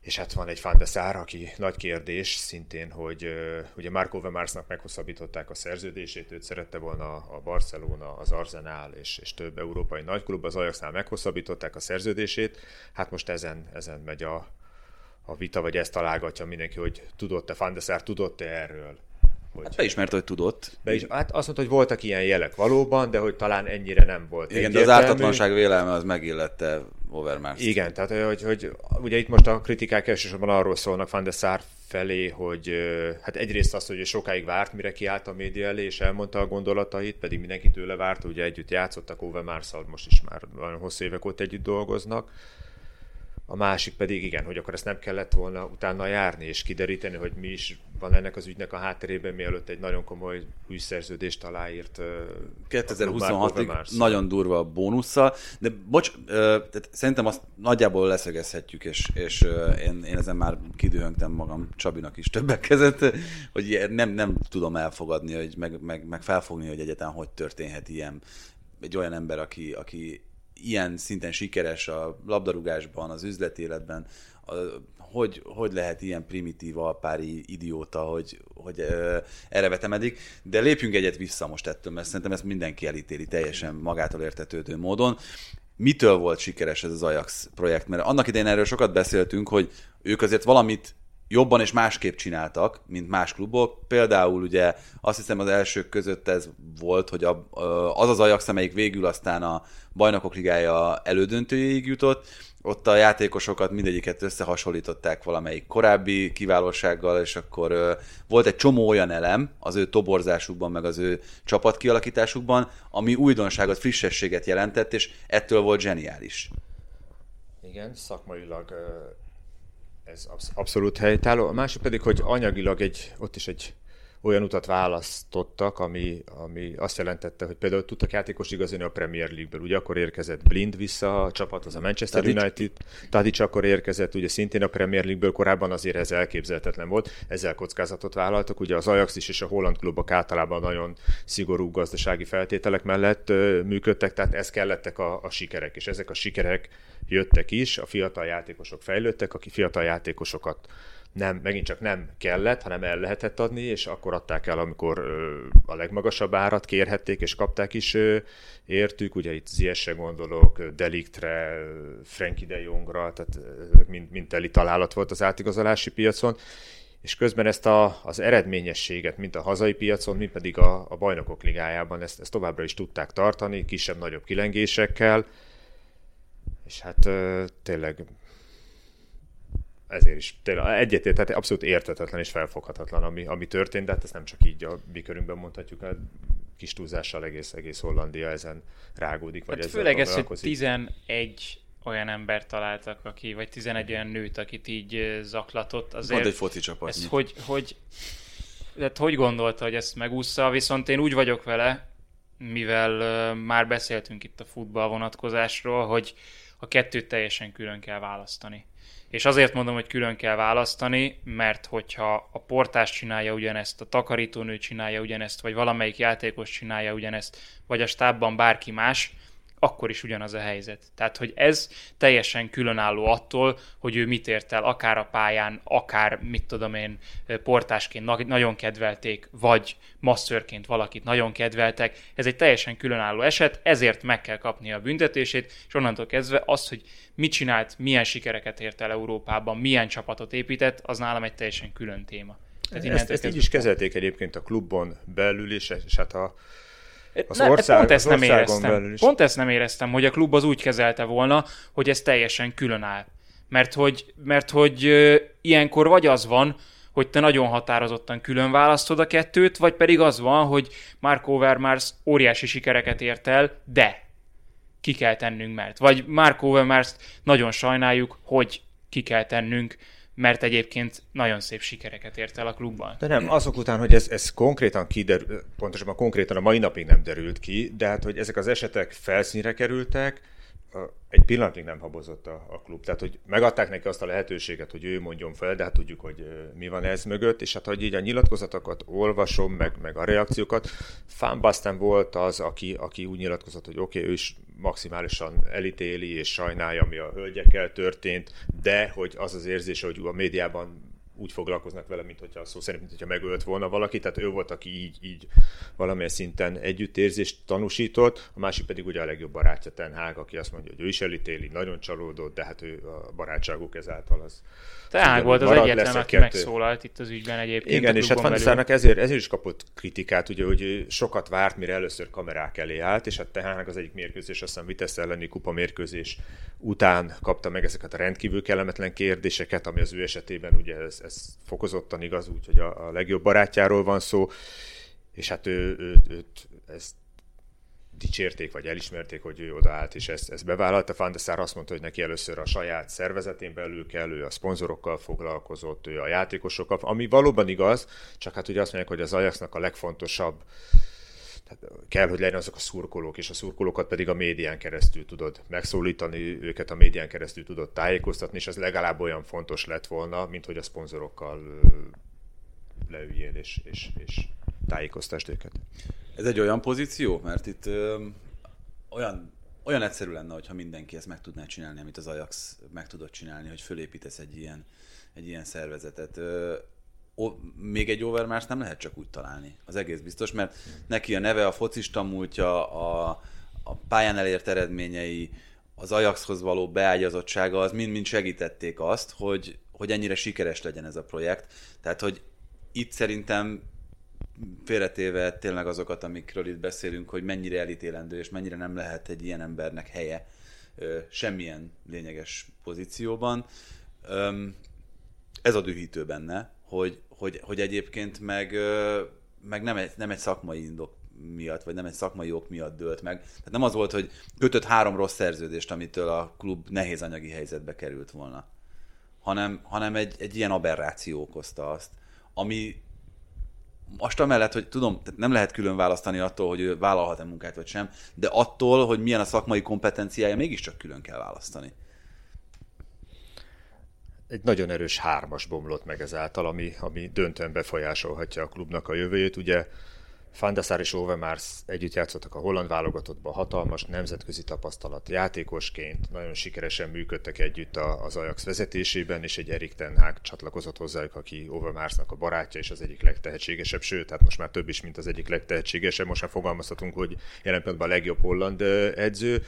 És hát van egy Van de Sar, aki nagy kérdés szintén, hogy ugye Marco Overmarsnak meghosszabbították a szerződését, őt szerette volna a Barcelona, az Arsenal és, és több európai nagyklub, az Ajaxnál meghosszabbították a szerződését, hát most ezen, ezen megy a, a vita, vagy ezt találgatja mindenki, hogy tudott-e, Van de Sar tudott-e erről. Hogy Hát beismerte, hogy tudott. be is, hát azt mondta, hogy voltak ilyen jelek valóban, de hogy talán ennyire nem volt. Igen, de az ártatlanság vélelme az megillette Overmars. Igen, tehát hogy, hogy ugye itt most a kritikák elsősorban arról szólnak Van de Sar felé, hogy hát egyrészt az, hogy sokáig várt, mire kiállt a média elé, és elmondta a gondolatait, pedig mindenki tőle várt, ugye együtt játszottak, overmars most is már nagyon hosszú évek óta együtt dolgoznak. A másik pedig igen, hogy akkor ezt nem kellett volna utána járni és kideríteni, hogy mi is van ennek az ügynek a hátterében, mielőtt egy nagyon komoly új szerződést aláírt. ö, a klub Marco 2026-ig Overmars. nagyon durva a bónusszal, de bocs, tehát szerintem azt nagyjából leszögezhetjük, és, és én, én ezen már kidühöngtem magam Csabinak is többek között, hogy nem, nem tudom elfogadni, hogy meg, meg, meg felfogni, hogy egyáltalán hogy történhet ilyen egy olyan ember, aki, aki ilyen szinten sikeres a labdarúgásban, az üzleti életben, a, hogy, hogy lehet ilyen primitív alpári idióta, hogy, hogy ö, erre vetemedik. De lépjünk egyet vissza most ettől, mert szerintem ezt mindenki elítéli teljesen magától értetődő módon. Mitől volt sikeres ez az Ajax projekt? Mert annak idején erről sokat beszéltünk, hogy ők azért valamit jobban és másképp csináltak, mint más klubok. Például ugye azt hiszem az elsők között ez volt, hogy az az Ajax, amelyik végül aztán a bajnokok ligája elődöntőjéig jutott, ott a játékosokat mindegyiket összehasonlították valamelyik korábbi kiválósággal, és akkor ö, volt egy csomó olyan elem az ő toborzásukban, meg az ő csapatkialakításukban, ami újdonságot, frissességet jelentett, és ettől volt zseniális. Igen, szakmailag ö, ez absz- abszolút helytálló. A másik pedig, hogy anyagilag egy, ott is egy olyan utat választottak, ami, ami azt jelentette, hogy például tudtak játékos igazolni a Premier League-ből. Ugye akkor érkezett Blind vissza a csapathoz, a Manchester Tadic. United, Tadic akkor érkezett, ugye szintén a Premier League-ből, korábban azért ez elképzelhetetlen volt, ezzel kockázatot vállaltak. Ugye az Ajax is és a holland klubok általában nagyon szigorú gazdasági feltételek mellett ö, működtek, tehát ez kellettek a, a sikerek, és ezek a sikerek jöttek is, a fiatal játékosok fejlődtek, aki fiatal játékosokat nem, megint csak nem kellett, hanem el lehetett adni, és akkor adták el, amikor a legmagasabb árat kérhették, és kapták is értük. Ugye itt Ziesre gondolok, Deliktre, Frankie de Jongra, tehát mind, mind teli találat volt az átigazolási piacon. És közben ezt a, az eredményességet, mint a hazai piacon, mint pedig a, a bajnokok ligájában, ezt, ezt továbbra is tudták tartani, kisebb-nagyobb kilengésekkel, és hát tényleg ezért is tényleg egyetért, tehát abszolút értetetlen és felfoghatatlan, ami, ami történt, de hát ezt nem csak így a mi körünkben mondhatjuk, hát kis túlzással egész, egész Hollandia ezen rágódik, vagy Hát ezzel főleg ez, hogy foglalkozik. 11 olyan embert találtak, aki, vagy 11 olyan nőt, akit így zaklatott. Azért egy foci csapat. ez hogy, hogy, tehát hogy gondolta, hogy ezt megúszza, viszont én úgy vagyok vele, mivel már beszéltünk itt a futball vonatkozásról, hogy a kettőt teljesen külön kell választani. És azért mondom, hogy külön kell választani, mert hogyha a portás csinálja ugyanezt, a takarítónő csinálja ugyanezt, vagy valamelyik játékos csinálja ugyanezt, vagy a stábban bárki más, akkor is ugyanaz a helyzet. Tehát, hogy ez teljesen különálló attól, hogy ő mit ért el, akár a pályán, akár, mit tudom én, portásként na- nagyon kedvelték, vagy masszörként valakit nagyon kedveltek. Ez egy teljesen különálló eset, ezért meg kell kapnia a büntetését, és onnantól kezdve az, hogy mit csinált, milyen sikereket ért el Európában, milyen csapatot épített, az nálam egy teljesen külön téma. Tehát Ezt, ezt így is kezelték egyébként a klubon belül is, és hát a, az Ne, ország- pont ezt az nem éreztem. belül is. Pont ezt nem éreztem, hogy a klub az úgy kezelte volna, hogy ez teljesen külön áll. Mert hogy, mert hogy ö, ilyenkor vagy az van, hogy te nagyon határozottan külön választod a kettőt, vagy pedig az van, hogy Marco Overmars óriási sikereket ért el, de ki kell tennünk, mert. Vagy Marco Overmars nagyon sajnáljuk, hogy ki kell tennünk, mert egyébként nagyon szép sikereket ért el a klubban. De nem, azok után, hogy ez, ez konkrétan kiderül, pontosabban konkrétan a mai napig nem derült ki, de hát, hogy ezek az esetek felszínre kerültek, egy pillanatig nem habozott a, a klub. Tehát, hogy megadták neki azt a lehetőséget, hogy ő mondjon fel, de hát tudjuk, hogy mi van ez mögött, és hát, hogy így a nyilatkozatokat olvasom, meg, meg a reakciókat, Fánbasztán volt az, aki, aki úgy nyilatkozott, hogy oké, okay, ő is maximálisan elítéli és sajnálja, ami a hölgyekkel történt, de hogy az az érzés, hogy a médiában úgy foglalkoznak vele, mint hogyha szó szerint, mint hogyha megölt volna valaki, tehát ő volt, aki így, így valamilyen szinten együttérzést tanúsított, a másik pedig ugye a legjobb barátja Ten Hag, aki azt mondja, hogy ő is elítéli, nagyon csalódott, de hát ő a barátságuk ezáltal az. Tehát volt az egyetlen, aki kettő. megszólalt itt az ügyben egyébként. Igen, és hát Van ezért, ezért is kapott kritikát, ugye, hogy sokat várt, mire először kamerák elé állt, és hát tehát az egyik mérkőzés, azt hiszem Vitesse elleni kupa mérkőzés után kapta meg ezeket a rendkívül kellemetlen kérdéseket, ami az ő esetében ugye ez, ez fokozottan igaz, úgyhogy a, a legjobb barátjáról van szó, és hát ő, ő, őt ezt dicsérték, vagy elismerték, hogy ő odaállt, és ezt, ezt bevállalta. Van der azt mondta, hogy neki először a saját szervezetén belül kell, ő a szponzorokkal foglalkozott, ő a játékosokkal, ami valóban igaz, csak hát ugye azt mondják, hogy az Ajaxnak a legfontosabb tehát kell, hogy legyen azok a szurkolók, és a szurkolókat pedig a médián keresztül tudod megszólítani, őket a médián keresztül tudod tájékoztatni, és ez legalább olyan fontos lett volna, mint hogy a szponzorokkal leüljél és, és, és tájékoztasd őket. Ez egy olyan pozíció, mert itt ö, olyan, olyan egyszerű lenne, hogyha mindenki ezt meg tudná csinálni, amit az Ajax meg tudott csinálni, hogy fölépítesz egy ilyen, egy ilyen szervezetet. Ö, o, még egy Overmars nem lehet csak úgy találni, az egész biztos, mert neki a neve, a focista múltja, a, a pályán elért eredményei, az Ajaxhoz való beágyazottsága, az mind-mind segítették azt, hogy, hogy ennyire sikeres legyen ez a projekt. Tehát, hogy itt szerintem félretéve tényleg azokat, amikről itt beszélünk, hogy mennyire elítélendő, és mennyire nem lehet egy ilyen embernek helye semmilyen lényeges pozícióban. Ez a dühítő benne, hogy, hogy, hogy egyébként meg, meg nem, egy, nem egy szakmai indok miatt, vagy nem egy szakmai ok miatt dőlt meg. Tehát nem az volt, hogy kötött három rossz szerződést, amitől a klub nehéz anyagi helyzetbe került volna, hanem, hanem egy, egy ilyen aberráció okozta azt, ami most amellett, hogy tudom, tehát nem lehet külön választani attól, hogy ő vállalhat-e munkát vagy sem, de attól, hogy milyen a szakmai kompetenciája, mégiscsak külön kell választani. Egy nagyon erős hármas bomlott meg ezáltal, ami, ami döntően befolyásolhatja a klubnak a jövőjét. Ugye Sar és Overmars együtt játszottak a holland válogatottban, hatalmas nemzetközi tapasztalat játékosként, nagyon sikeresen működtek együtt az Ajax vezetésében, és egy Erik Ten Hag csatlakozott hozzájuk, aki Overmarsnak a barátja, és az egyik legtehetségesebb, sőt, hát most már több is, mint az egyik legtehetségesebb, most már fogalmazhatunk, hogy jelen pillanatban a legjobb holland edző.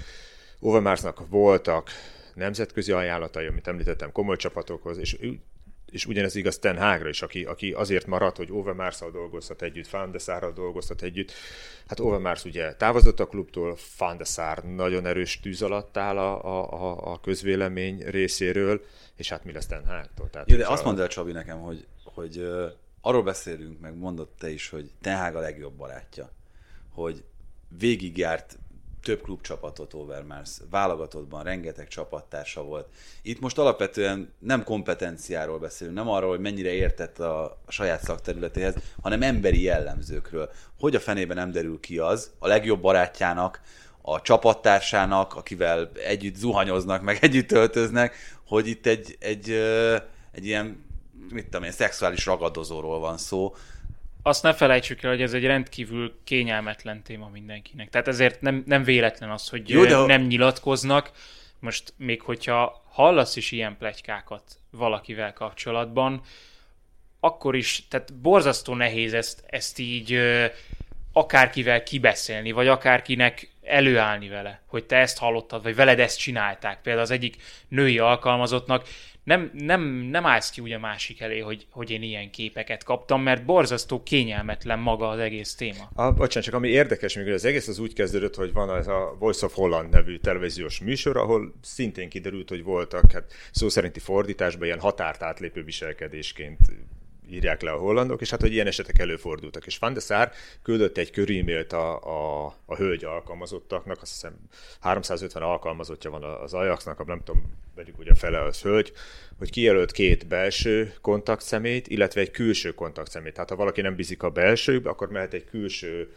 Overmarsnak voltak nemzetközi ajánlatai, amit említettem, komoly csapatokhoz, és és ugyanez igaz Ten Hagra is, aki, aki azért maradt, hogy Overmars-szal dolgozhat együtt, Van de Sárral dolgozhat együtt. Hát Overmars ugye távozott a klubtól, Van de Sár nagyon erős tűz alatt áll a, a, a közvélemény részéről, és hát mi lesz Ten Hagtól? Tehát, Jó, de azt mondd el Csabi nekem, hogy, hogy uh, arról beszélünk, meg mondott te is, hogy Ten Hag a legjobb barátja, hogy végigjárt több klubcsapatot Overmars, válogatottban rengeteg csapattársa volt. Itt most alapvetően nem kompetenciáról beszélünk, nem arról, hogy mennyire értett a, saját szakterületéhez, hanem emberi jellemzőkről. Hogy a fenében nem derül ki az, a legjobb barátjának, a csapattársának, akivel együtt zuhanyoznak, meg együtt töltöznek, hogy itt egy, egy, egy ilyen, mit tudom én, szexuális ragadozóról van szó, azt ne felejtsük el, hogy ez egy rendkívül kényelmetlen téma mindenkinek. Tehát ezért nem, nem véletlen az, hogy Jó, de... nem nyilatkoznak. Most még hogyha hallasz is ilyen plegykákat valakivel kapcsolatban, akkor is, tehát borzasztó nehéz ezt, ezt így akárkivel kibeszélni, vagy akárkinek előállni vele, hogy te ezt hallottad, vagy veled ezt csinálták. Például az egyik női alkalmazottnak nem, nem, nem állsz ki úgy a másik elé, hogy, hogy én ilyen képeket kaptam, mert borzasztó kényelmetlen maga az egész téma. A, bocsánat, csak ami érdekes, még az egész az úgy kezdődött, hogy van ez a Voice of Holland nevű televíziós műsor, ahol szintén kiderült, hogy voltak hát szó szerinti fordításban ilyen határt átlépő viselkedésként írják le a hollandok, és hát, hogy ilyen esetek előfordultak. És Van de Sar küldött egy körímélt a, a, a hölgy alkalmazottaknak, azt hiszem 350 alkalmazottja van az Ajaxnak, nem tudom, vegyük ugye fele az hölgy, hogy kijelölt két belső kontaktszemélyt, illetve egy külső kontaktszemélyt. Tehát ha valaki nem bízik a belső, akkor mehet egy külső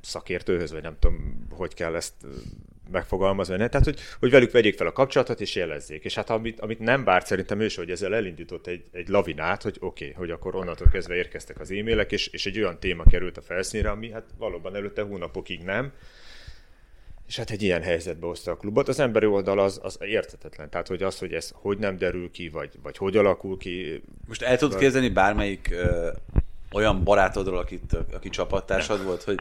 szakértőhöz, vagy nem tudom, hogy kell ezt megfogalmazni, ne? tehát hogy, hogy velük vegyék fel a kapcsolatot és jelezzék. És hát amit, amit nem várt szerintem ő is, hogy ezzel elindított egy, egy lavinát, hogy oké, okay, hogy akkor onnantól kezdve érkeztek az e-mailek, és, és egy olyan téma került a felszínre, ami hát valóban előtte hónapokig nem. És hát egy ilyen helyzetbe hozta a klubot. Az emberi oldal az, az értetetlen. Tehát, hogy az, hogy ez hogy nem derül ki, vagy, vagy hogy alakul ki. Most el tudod képzelni bármelyik ö, olyan barátodról, akit, aki csapattársad volt, hogy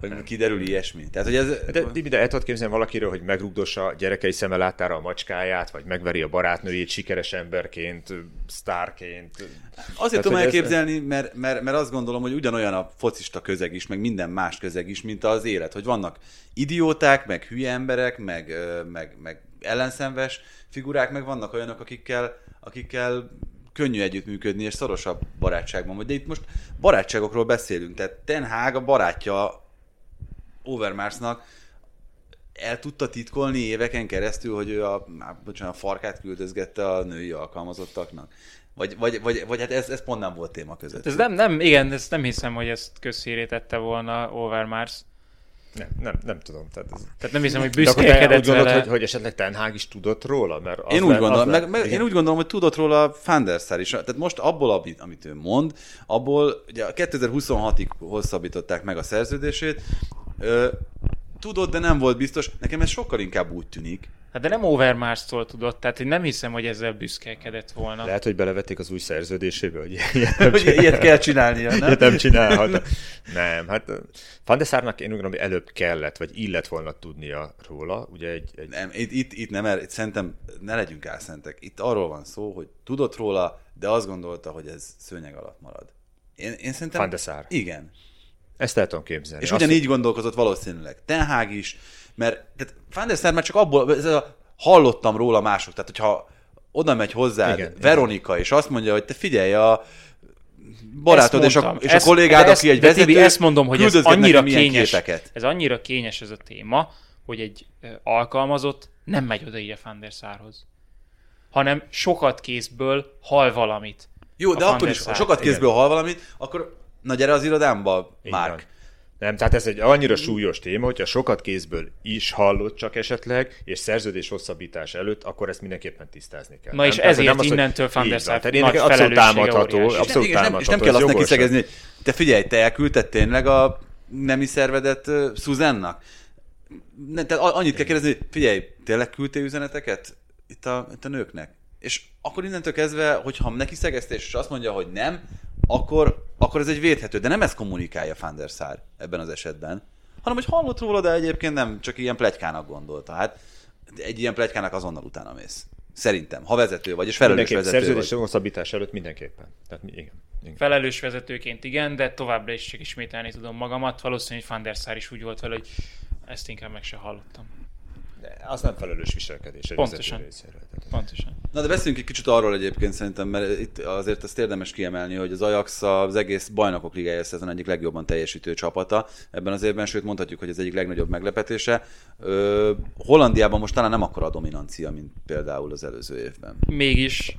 hogy kiderül ilyesmi. Tehát, hogy ez... De, de, de el tudod képzelni valakiről, hogy megrugdossa gyerekei szeme láttára a macskáját, vagy megveri a barátnőjét sikeres emberként, sztárként. Azért tudom elképzelni, ez... mert, mert, mert azt gondolom, hogy ugyanolyan a focista közeg is, meg minden más közeg is, mint az élet, hogy vannak idióták, meg hülye emberek, meg, meg, meg ellenszenves figurák, meg vannak olyanok, akikkel, akikkel könnyű együttműködni, és szorosabb barátságban. De itt most barátságokról beszélünk, tehát Ten Hag a barátja Overmarsnak el tudta titkolni éveken keresztül, hogy ő a, bocsánat, a farkát küldözgette a női alkalmazottaknak? Vagy, vagy, vagy, vagy hát ez, ez pont nem volt téma között. Ez nem, nem, igen, ezt nem hiszem, hogy ezt tette volna Overmars. Nem, nem, nem tudom. Tehát, ez... tehát nem hiszem, hogy büszkélkedett úgy gondolod, hogy, hogy esetleg Ten Hag is tudott róla? Mert én, úgy gondolom, meg, meg, én úgy gondolom, hogy tudott róla Van der Sar is. Tehát most abból, amit, amit ő mond, abból ugye 2026-ig hosszabbították meg a szerződését, Ö, tudod, de nem volt biztos. Nekem ez sokkal inkább úgy tűnik. Hát de nem Overmars-tól tudott, tehát én nem hiszem, hogy ezzel büszkelkedett volna. Lehet, hogy belevették az új szerződésébe, hogy ilyet, nem hogy ilyet kell csinálnia, nem? Ilyet nem csinálhat. Nem, hát Van de Sárnak én úgy gondolom, hogy előbb kellett, vagy illet volna tudnia róla. Ugye egy, egy... Nem, itt, itt, itt nem, itt szerintem ne legyünk álszentek. Itt arról van szó, hogy tudott róla, de azt gondolta, hogy ez szőnyeg alatt marad. Én, én szerintem... Van de Sár. Igen. Ezt el tudom képzelni. És ugyanígy gondolkozott valószínűleg Ten Hag is, mert tehát Van der Sar már csak abból, ez a, hallottam róla mások, tehát hogyha oda megy hozzá Veronika, igen. és azt mondja, hogy te figyelj, a barátod és a, és ezt, a kollégád, ezt, aki egy vezető, Tibi, ezt mondom, hogy ez annyira kényes, képeket. ez annyira kényes ez a téma, hogy egy alkalmazott nem megy oda így a Van der Sarhoz, hanem sokat kézből hal valamit. Jó, de akkor is, ha sokat kézből hal valamit, akkor Na gyere az irodámba, Márk. Nem, tehát ez egy annyira súlyos téma, hogyha sokat kézből is hallott csak esetleg, és szerződés hosszabbítás előtt, akkor ezt mindenképpen tisztázni kell. Na nem? és tehát ezért nem innentől Van der Sar nagy abszolút támadható, abszolút és, nem, és nem kell azt neki szegezni, te figyelj, te elküldted tényleg a nemi szervedet uh, Susannak? Ne, tehát annyit kell kérdezni, figyelj, tényleg küldtél üzeneteket itt a, itt a nőknek? És akkor innentől kezdve, hogyha neki szegeztés, és azt mondja, hogy nem, akkor, akkor ez egy védhető. De nem ezt kommunikálja Van der Sar ebben az esetben, hanem hogy hallott róla, de egyébként nem csak ilyen plegykának gondolta. Hát egy ilyen plegykának azonnal utána mész. Szerintem, ha vezető vagy, és felelős vezető szerződés vagy. hosszabbítás előtt mindenképpen. Tehát, igen, igen. Felelős vezetőként igen, de továbbra is csak ismételni tudom magamat. Valószínűleg Van der Sar is úgy volt vele, hogy ezt inkább meg se hallottam. De az nem felelős viselkedés egy Pontosan. részéről. Pontosan. Na de beszéljünk egy kicsit arról egyébként szerintem, mert itt azért ezt érdemes kiemelni, hogy az Ajax az egész bajnokok ligája szezon egyik legjobban teljesítő csapata ebben az évben, sőt mondhatjuk, hogy ez egyik legnagyobb meglepetése. Ö, Hollandiában most talán nem akkora a dominancia, mint például az előző évben. Mégis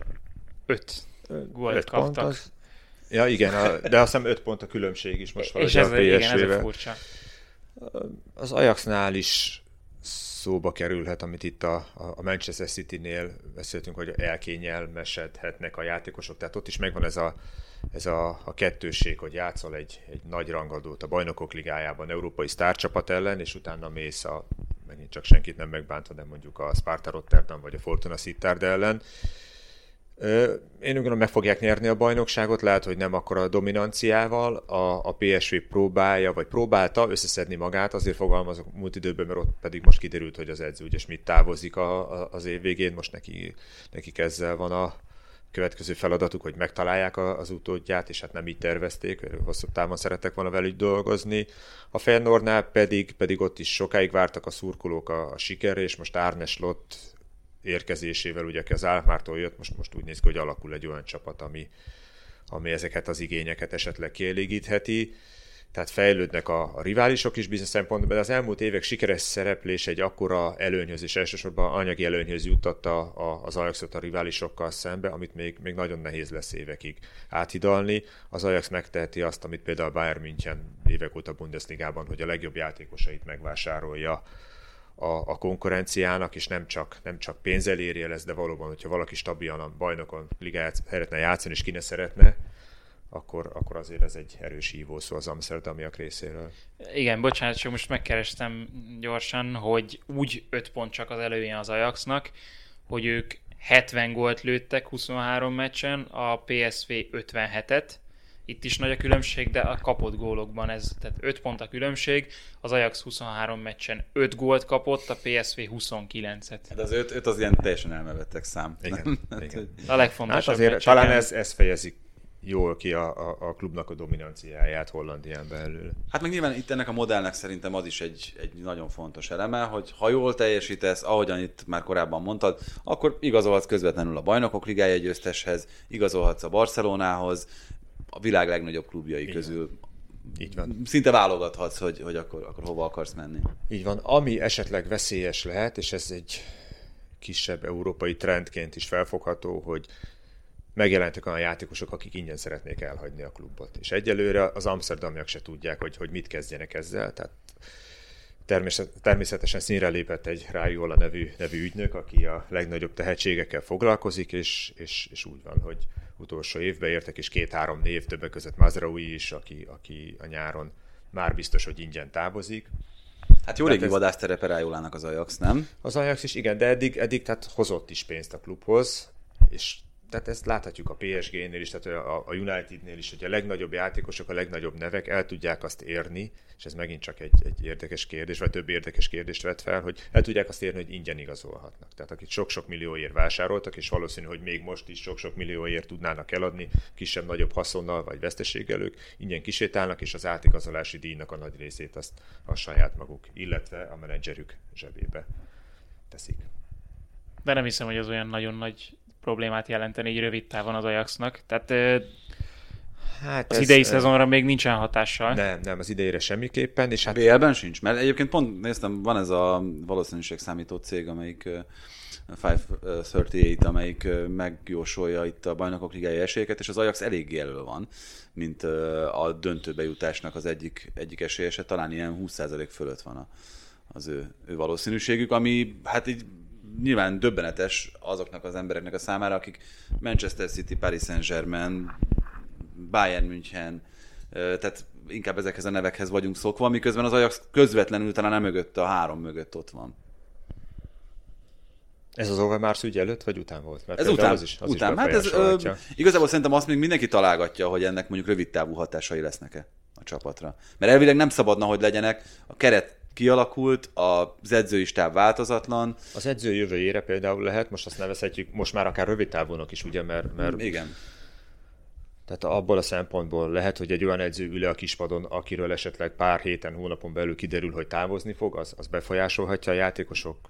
öt gólt kaptak. Az... Ja igen, a, de azt hiszem öt pont a különbség is most És ez, a igen, ez a furcsa. Az Ajaxnál is szóba kerülhet, amit itt a, a Manchester City-nél beszéltünk, hogy elkényelmesedhetnek a játékosok, tehát ott is megvan ez a, ez a, a kettőség, hogy játszol egy, egy nagy rangadót a bajnokok ligájában, európai sztárcsapat ellen, és utána mész a, megint csak senkit nem megbántva, de mondjuk a Sparta Rotterdam vagy a Fortuna Sittard ellen, én úgy gondolom, meg fogják nyerni a bajnokságot, lehet, hogy nem akkor a dominanciával. A, a PSV próbálja, vagy próbálta összeszedni magát, azért fogalmazok múlt időben, mert ott pedig most kiderült, hogy az edző ugye mit távozik a, a, az év végén, most neki, nekik ezzel van a következő feladatuk, hogy megtalálják az utódját, és hát nem így tervezték, hosszú távon szerettek volna velük dolgozni. A Feyenoordnál pedig, pedig ott is sokáig vártak a szurkolók a, a sikerre, és most Árnes Lott érkezésével, ugye aki az Álmártól jött, most, most úgy néz ki, hogy alakul egy olyan csapat, ami, ami ezeket az igényeket esetleg kielégítheti tehát fejlődnek a, riválisok is bizonyos szempontból, de az elmúlt évek sikeres szereplés egy akkora előnyhöz, és elsősorban anyagi előnyhöz juttatta az Ajaxot a riválisokkal szembe, amit még, még nagyon nehéz lesz évekig áthidalni. Az Ajax megteheti azt, amit például Bayern München évek óta Bundesligában, hogy a legjobb játékosait megvásárolja a, a konkurenciának, és nem csak, nem csak pénzzel érje lesz, de valóban, hogyha valaki stabilan a bajnokon ligáját szeretne játszani, és ki ne szeretne, akkor, akkor azért ez egy erős hívó szó az Amsterdamiak részéről. Igen, bocsánat, csak most megkerestem gyorsan, hogy úgy 5 pont csak az előjén az Ajaxnak, hogy ők 70 gólt lőttek 23 meccsen, a PSV 57-et, itt is nagy a különbség, de a kapott gólokban ez, tehát 5 pont a különbség, az Ajax 23 meccsen 5 gólt kapott, a PSV 29-et. Hát az 5, 5 az ilyen teljesen elmevettek szám. Igen, igen. A legfontosabb Hát azért meccseken. talán ez, ez fejezik jól ki a, a, a klubnak a dominanciáját Hollandián belül. Hát meg nyilván itt ennek a modellnek szerintem az is egy, egy nagyon fontos eleme, hogy ha jól teljesítesz, ahogyan itt már korábban mondtad, akkor igazolhatsz közvetlenül a bajnokok ligája győzteshez, igazolhatsz a Barcelonához, a világ legnagyobb klubjai Igen. közül Így van. szinte válogathatsz, hogy, hogy akkor, akkor hova akarsz menni. Így van. Ami esetleg veszélyes lehet, és ez egy kisebb európai trendként is felfogható, hogy megjelentek olyan játékosok, akik ingyen szeretnék elhagyni a klubot. És egyelőre az amsterdamiak se tudják, hogy, hogy mit kezdjenek ezzel. Tehát természetesen színre lépett egy Rájóla nevű, nevű ügynök, aki a legnagyobb tehetségekkel foglalkozik, és, és, és úgy van, hogy utolsó évben értek, és két-három név, többek között Mazraoui is, aki, aki a nyáron már biztos, hogy ingyen távozik. Hát jó régi ez... vadászterepe Rájólának az Ajax, nem? Az Ajax is, igen, de eddig, eddig tehát hozott is pénzt a klubhoz, és tehát ezt láthatjuk a PSG-nél is, tehát a, a United-nél is, hogy a legnagyobb játékosok, a legnagyobb nevek el tudják azt érni, és ez megint csak egy, egy érdekes kérdés, vagy több érdekes kérdést vet fel, hogy el tudják azt érni, hogy ingyen igazolhatnak. Tehát akik sok-sok millióért vásároltak, és valószínű, hogy még most is sok-sok millióért tudnának eladni, kisebb-nagyobb haszonnal vagy veszteséggel ők ingyen kisétálnak, és az átigazolási díjnak a nagy részét azt a saját maguk, illetve a menedzserük zsebébe teszik. De nem hiszem, hogy az olyan nagyon nagy problémát jelenteni így rövid távon az Ajaxnak. Tehát hát az ez, idei szezonra még nincsen hatással. Nem, nem, az idejére semmiképpen. És hát... BL-ben sincs, mert egyébként pont néztem, van ez a valószínűség számító cég, amelyik 538, amelyik megjósolja itt a bajnokok ligája esélyeket, és az Ajax elég elő van, mint a döntőbe jutásnak az egyik, egyik esélyese, talán ilyen 20% fölött van a, az ő, ő valószínűségük, ami hát így nyilván döbbenetes azoknak az embereknek a számára, akik Manchester City, Paris Saint-Germain, Bayern München, tehát inkább ezekhez a nevekhez vagyunk szokva, miközben az Ajax közvetlenül talán nem mögött, a három mögött ott van. Ez az Overmars ügy előtt, vagy után volt? Mert ez után, az is, az után. Is hát ez, ö, igazából szerintem azt még mindenki találgatja, hogy ennek mondjuk rövid távú hatásai lesznek-e a csapatra. Mert elvileg nem szabadna, hogy legyenek. A keret kialakult, az edzői stáb változatlan. Az edző jövőjére például lehet, most azt nevezhetjük, most már akár rövid távúnak is, ugye, mert, mert Igen. Tehát abból a szempontból lehet, hogy egy olyan edző ül a kispadon, akiről esetleg pár héten, hónapon belül kiderül, hogy távozni fog, az, az befolyásolhatja a játékosok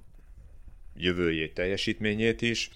jövőjét, teljesítményét is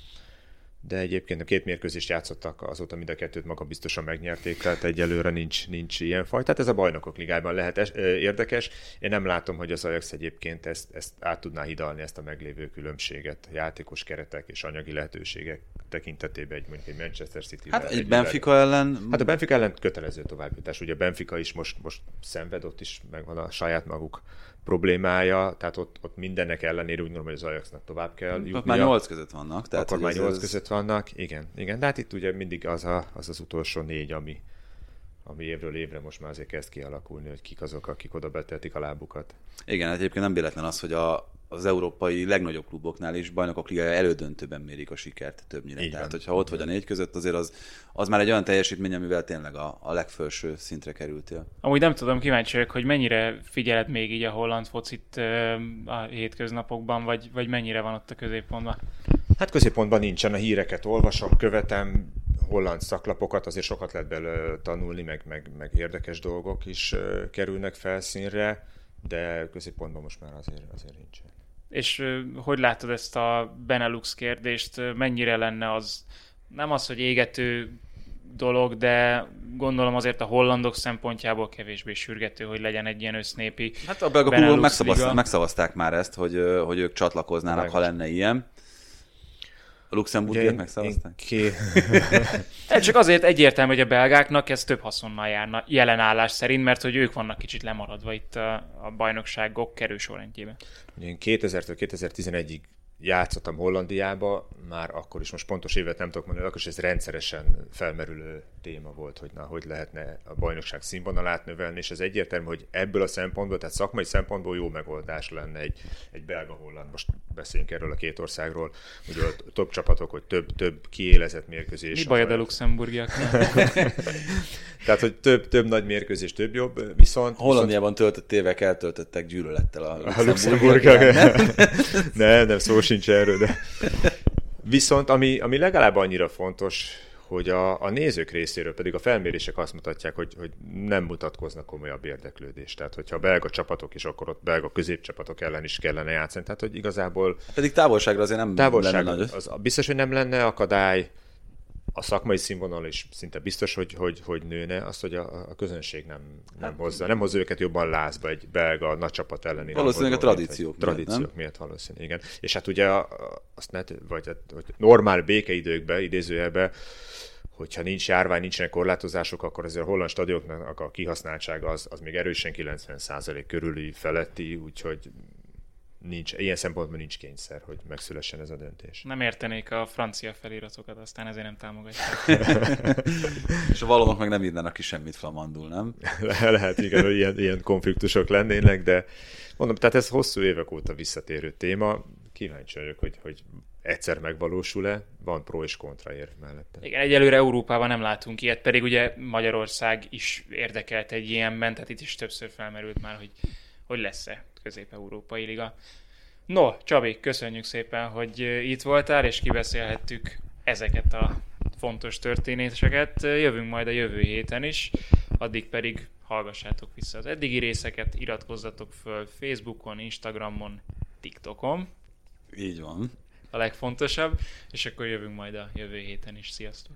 de egyébként a két mérkőzést játszottak, azóta mind a kettőt maga biztosan megnyerték, tehát egyelőre nincs, nincs ilyen faj. Tehát ez a bajnokok ligájában lehet es, érdekes. Én nem látom, hogy az Ajax egyébként ezt, ezt át tudná hidalni, ezt a meglévő különbséget, játékos keretek és anyagi lehetőségek tekintetében egy mondjuk egy Manchester City. Hát egy, Benfica ellen... Hát a Benfica ellen kötelező továbbjutás. Ugye a Benfica is most, most szenved, ott is megvan a saját maguk problémája, tehát ott, ott mindennek ellenére úgy gondolom, hogy az Ajaxnak tovább kell jutnia. Már nyolc között vannak. Tehát Akkor már nyolc ez... között vannak, igen, igen. De hát itt ugye mindig az a, az, az utolsó négy, ami, ami évről évre most már azért kezd kialakulni, hogy kik azok, akik oda betetik a lábukat. Igen, hát egyébként nem véletlen az, hogy a, az európai legnagyobb kluboknál is bajnokok ligája elődöntőben mérik a sikert többnyire. Így Tehát, van. hogyha ott vagy a négy között, azért az, az már egy olyan teljesítmény, amivel tényleg a, a legfelső szintre kerültél. Amúgy nem tudom, kíváncsi vagyok, hogy mennyire figyeled még így a holland focit a hétköznapokban, vagy, vagy mennyire van ott a középpontban? Hát középpontban nincsen, a híreket olvasom, követem, holland szaklapokat, azért sokat lehet belőle tanulni, meg, meg, meg érdekes dolgok is kerülnek felszínre, de középpontban most már azért, azért nincsen. És hogy látod ezt a Benelux kérdést, mennyire lenne az, nem az, hogy égető dolog, de gondolom azért a hollandok szempontjából kevésbé sürgető, hogy legyen egy ilyen össznépi Hát a belga megszavazták, megszavazták már ezt, hogy, hogy ők csatlakoznának, ha lenne ilyen. A luxemburgiek megszavazták? Ki... Ez csak azért egyértelmű, hogy a belgáknak ez több haszonnal járna jelen állás szerint, mert hogy ők vannak kicsit lemaradva itt a, a bajnokságok kerősorrendjében. Én 2000-től 2011-ig játszottam Hollandiába, már akkor is, most pontos évet nem tudok mondani, akkor is ez rendszeresen felmerülő téma volt, hogy na, hogy lehetne a bajnokság színvonalát növelni, és ez egyértelmű, hogy ebből a szempontból, tehát szakmai szempontból jó megoldás lenne egy, egy belga-holland, most beszéljünk erről a két országról, ugye a top csapatok, hogy több, több kiélezett mérkőzés. Mi bajod a luxemburgiaknak? Tehát, hogy több, több nagy mérkőzés, több jobb, viszont... Hollandiában töltött évek eltöltöttek gyűlölettel a A luxemburgiak. luxemburgiak. nem, nem, szó sincs erről, de... Viszont ami, ami legalább annyira fontos, hogy a, a nézők részéről pedig a felmérések azt mutatják, hogy, hogy nem mutatkoznak komolyabb érdeklődés. Tehát, hogyha a belga csapatok, és akkor ott belga középcsapatok ellen is kellene játszani. Tehát, hogy igazából Pedig távolságra azért nem távolság, lenne nagy. az, biztos, hogy nem lenne akadály, a szakmai színvonal is szinte biztos, hogy, hogy, hogy nőne, az, hogy a, a közönség nem, nem Hát- hozza, nem hozza őket jobban lázba egy belga nagy csapat elleni. Valószínűleg a tradíciók miatt, Tradíciók nem? miatt valószínűleg, igen. És hát ugye azt ne, vagy hát, hogy normál békeidőkben, idézőjelben, hogyha nincs járvány, nincsenek korlátozások, akkor azért a holland stadionoknak a kihasználtsága az, az még erősen 90% körüli feletti, úgyhogy nincs, ilyen szempontból nincs kényszer, hogy megszülessen ez a döntés. Nem értenék a francia feliratokat, aztán ezért nem támogatják. És a valonok meg nem írnának ki semmit flamandul, nem? Le- lehet, igen, hogy ilyen, ilyen konfliktusok lennének, de mondom, tehát ez hosszú évek óta visszatérő téma. Kíváncsi vagyok, hogy, hogy egyszer megvalósul-e, van pro és kontra érv mellette. Igen, egyelőre Európában nem látunk ilyet, pedig ugye Magyarország is érdekelt egy ilyenben, tehát itt is többször felmerült már, hogy, hogy lesz-e közép-európai liga. No, Csabi, köszönjük szépen, hogy eh, itt voltál, és kibeszélhettük ezeket a fontos történéseket. Jövünk majd a jövő héten is, addig pedig hallgassátok vissza az eddigi részeket, iratkozzatok föl Facebookon, Instagramon, TikTokon, Így van. a legfontosabb, és akkor jövünk majd a jövő héten is. Sziasztok!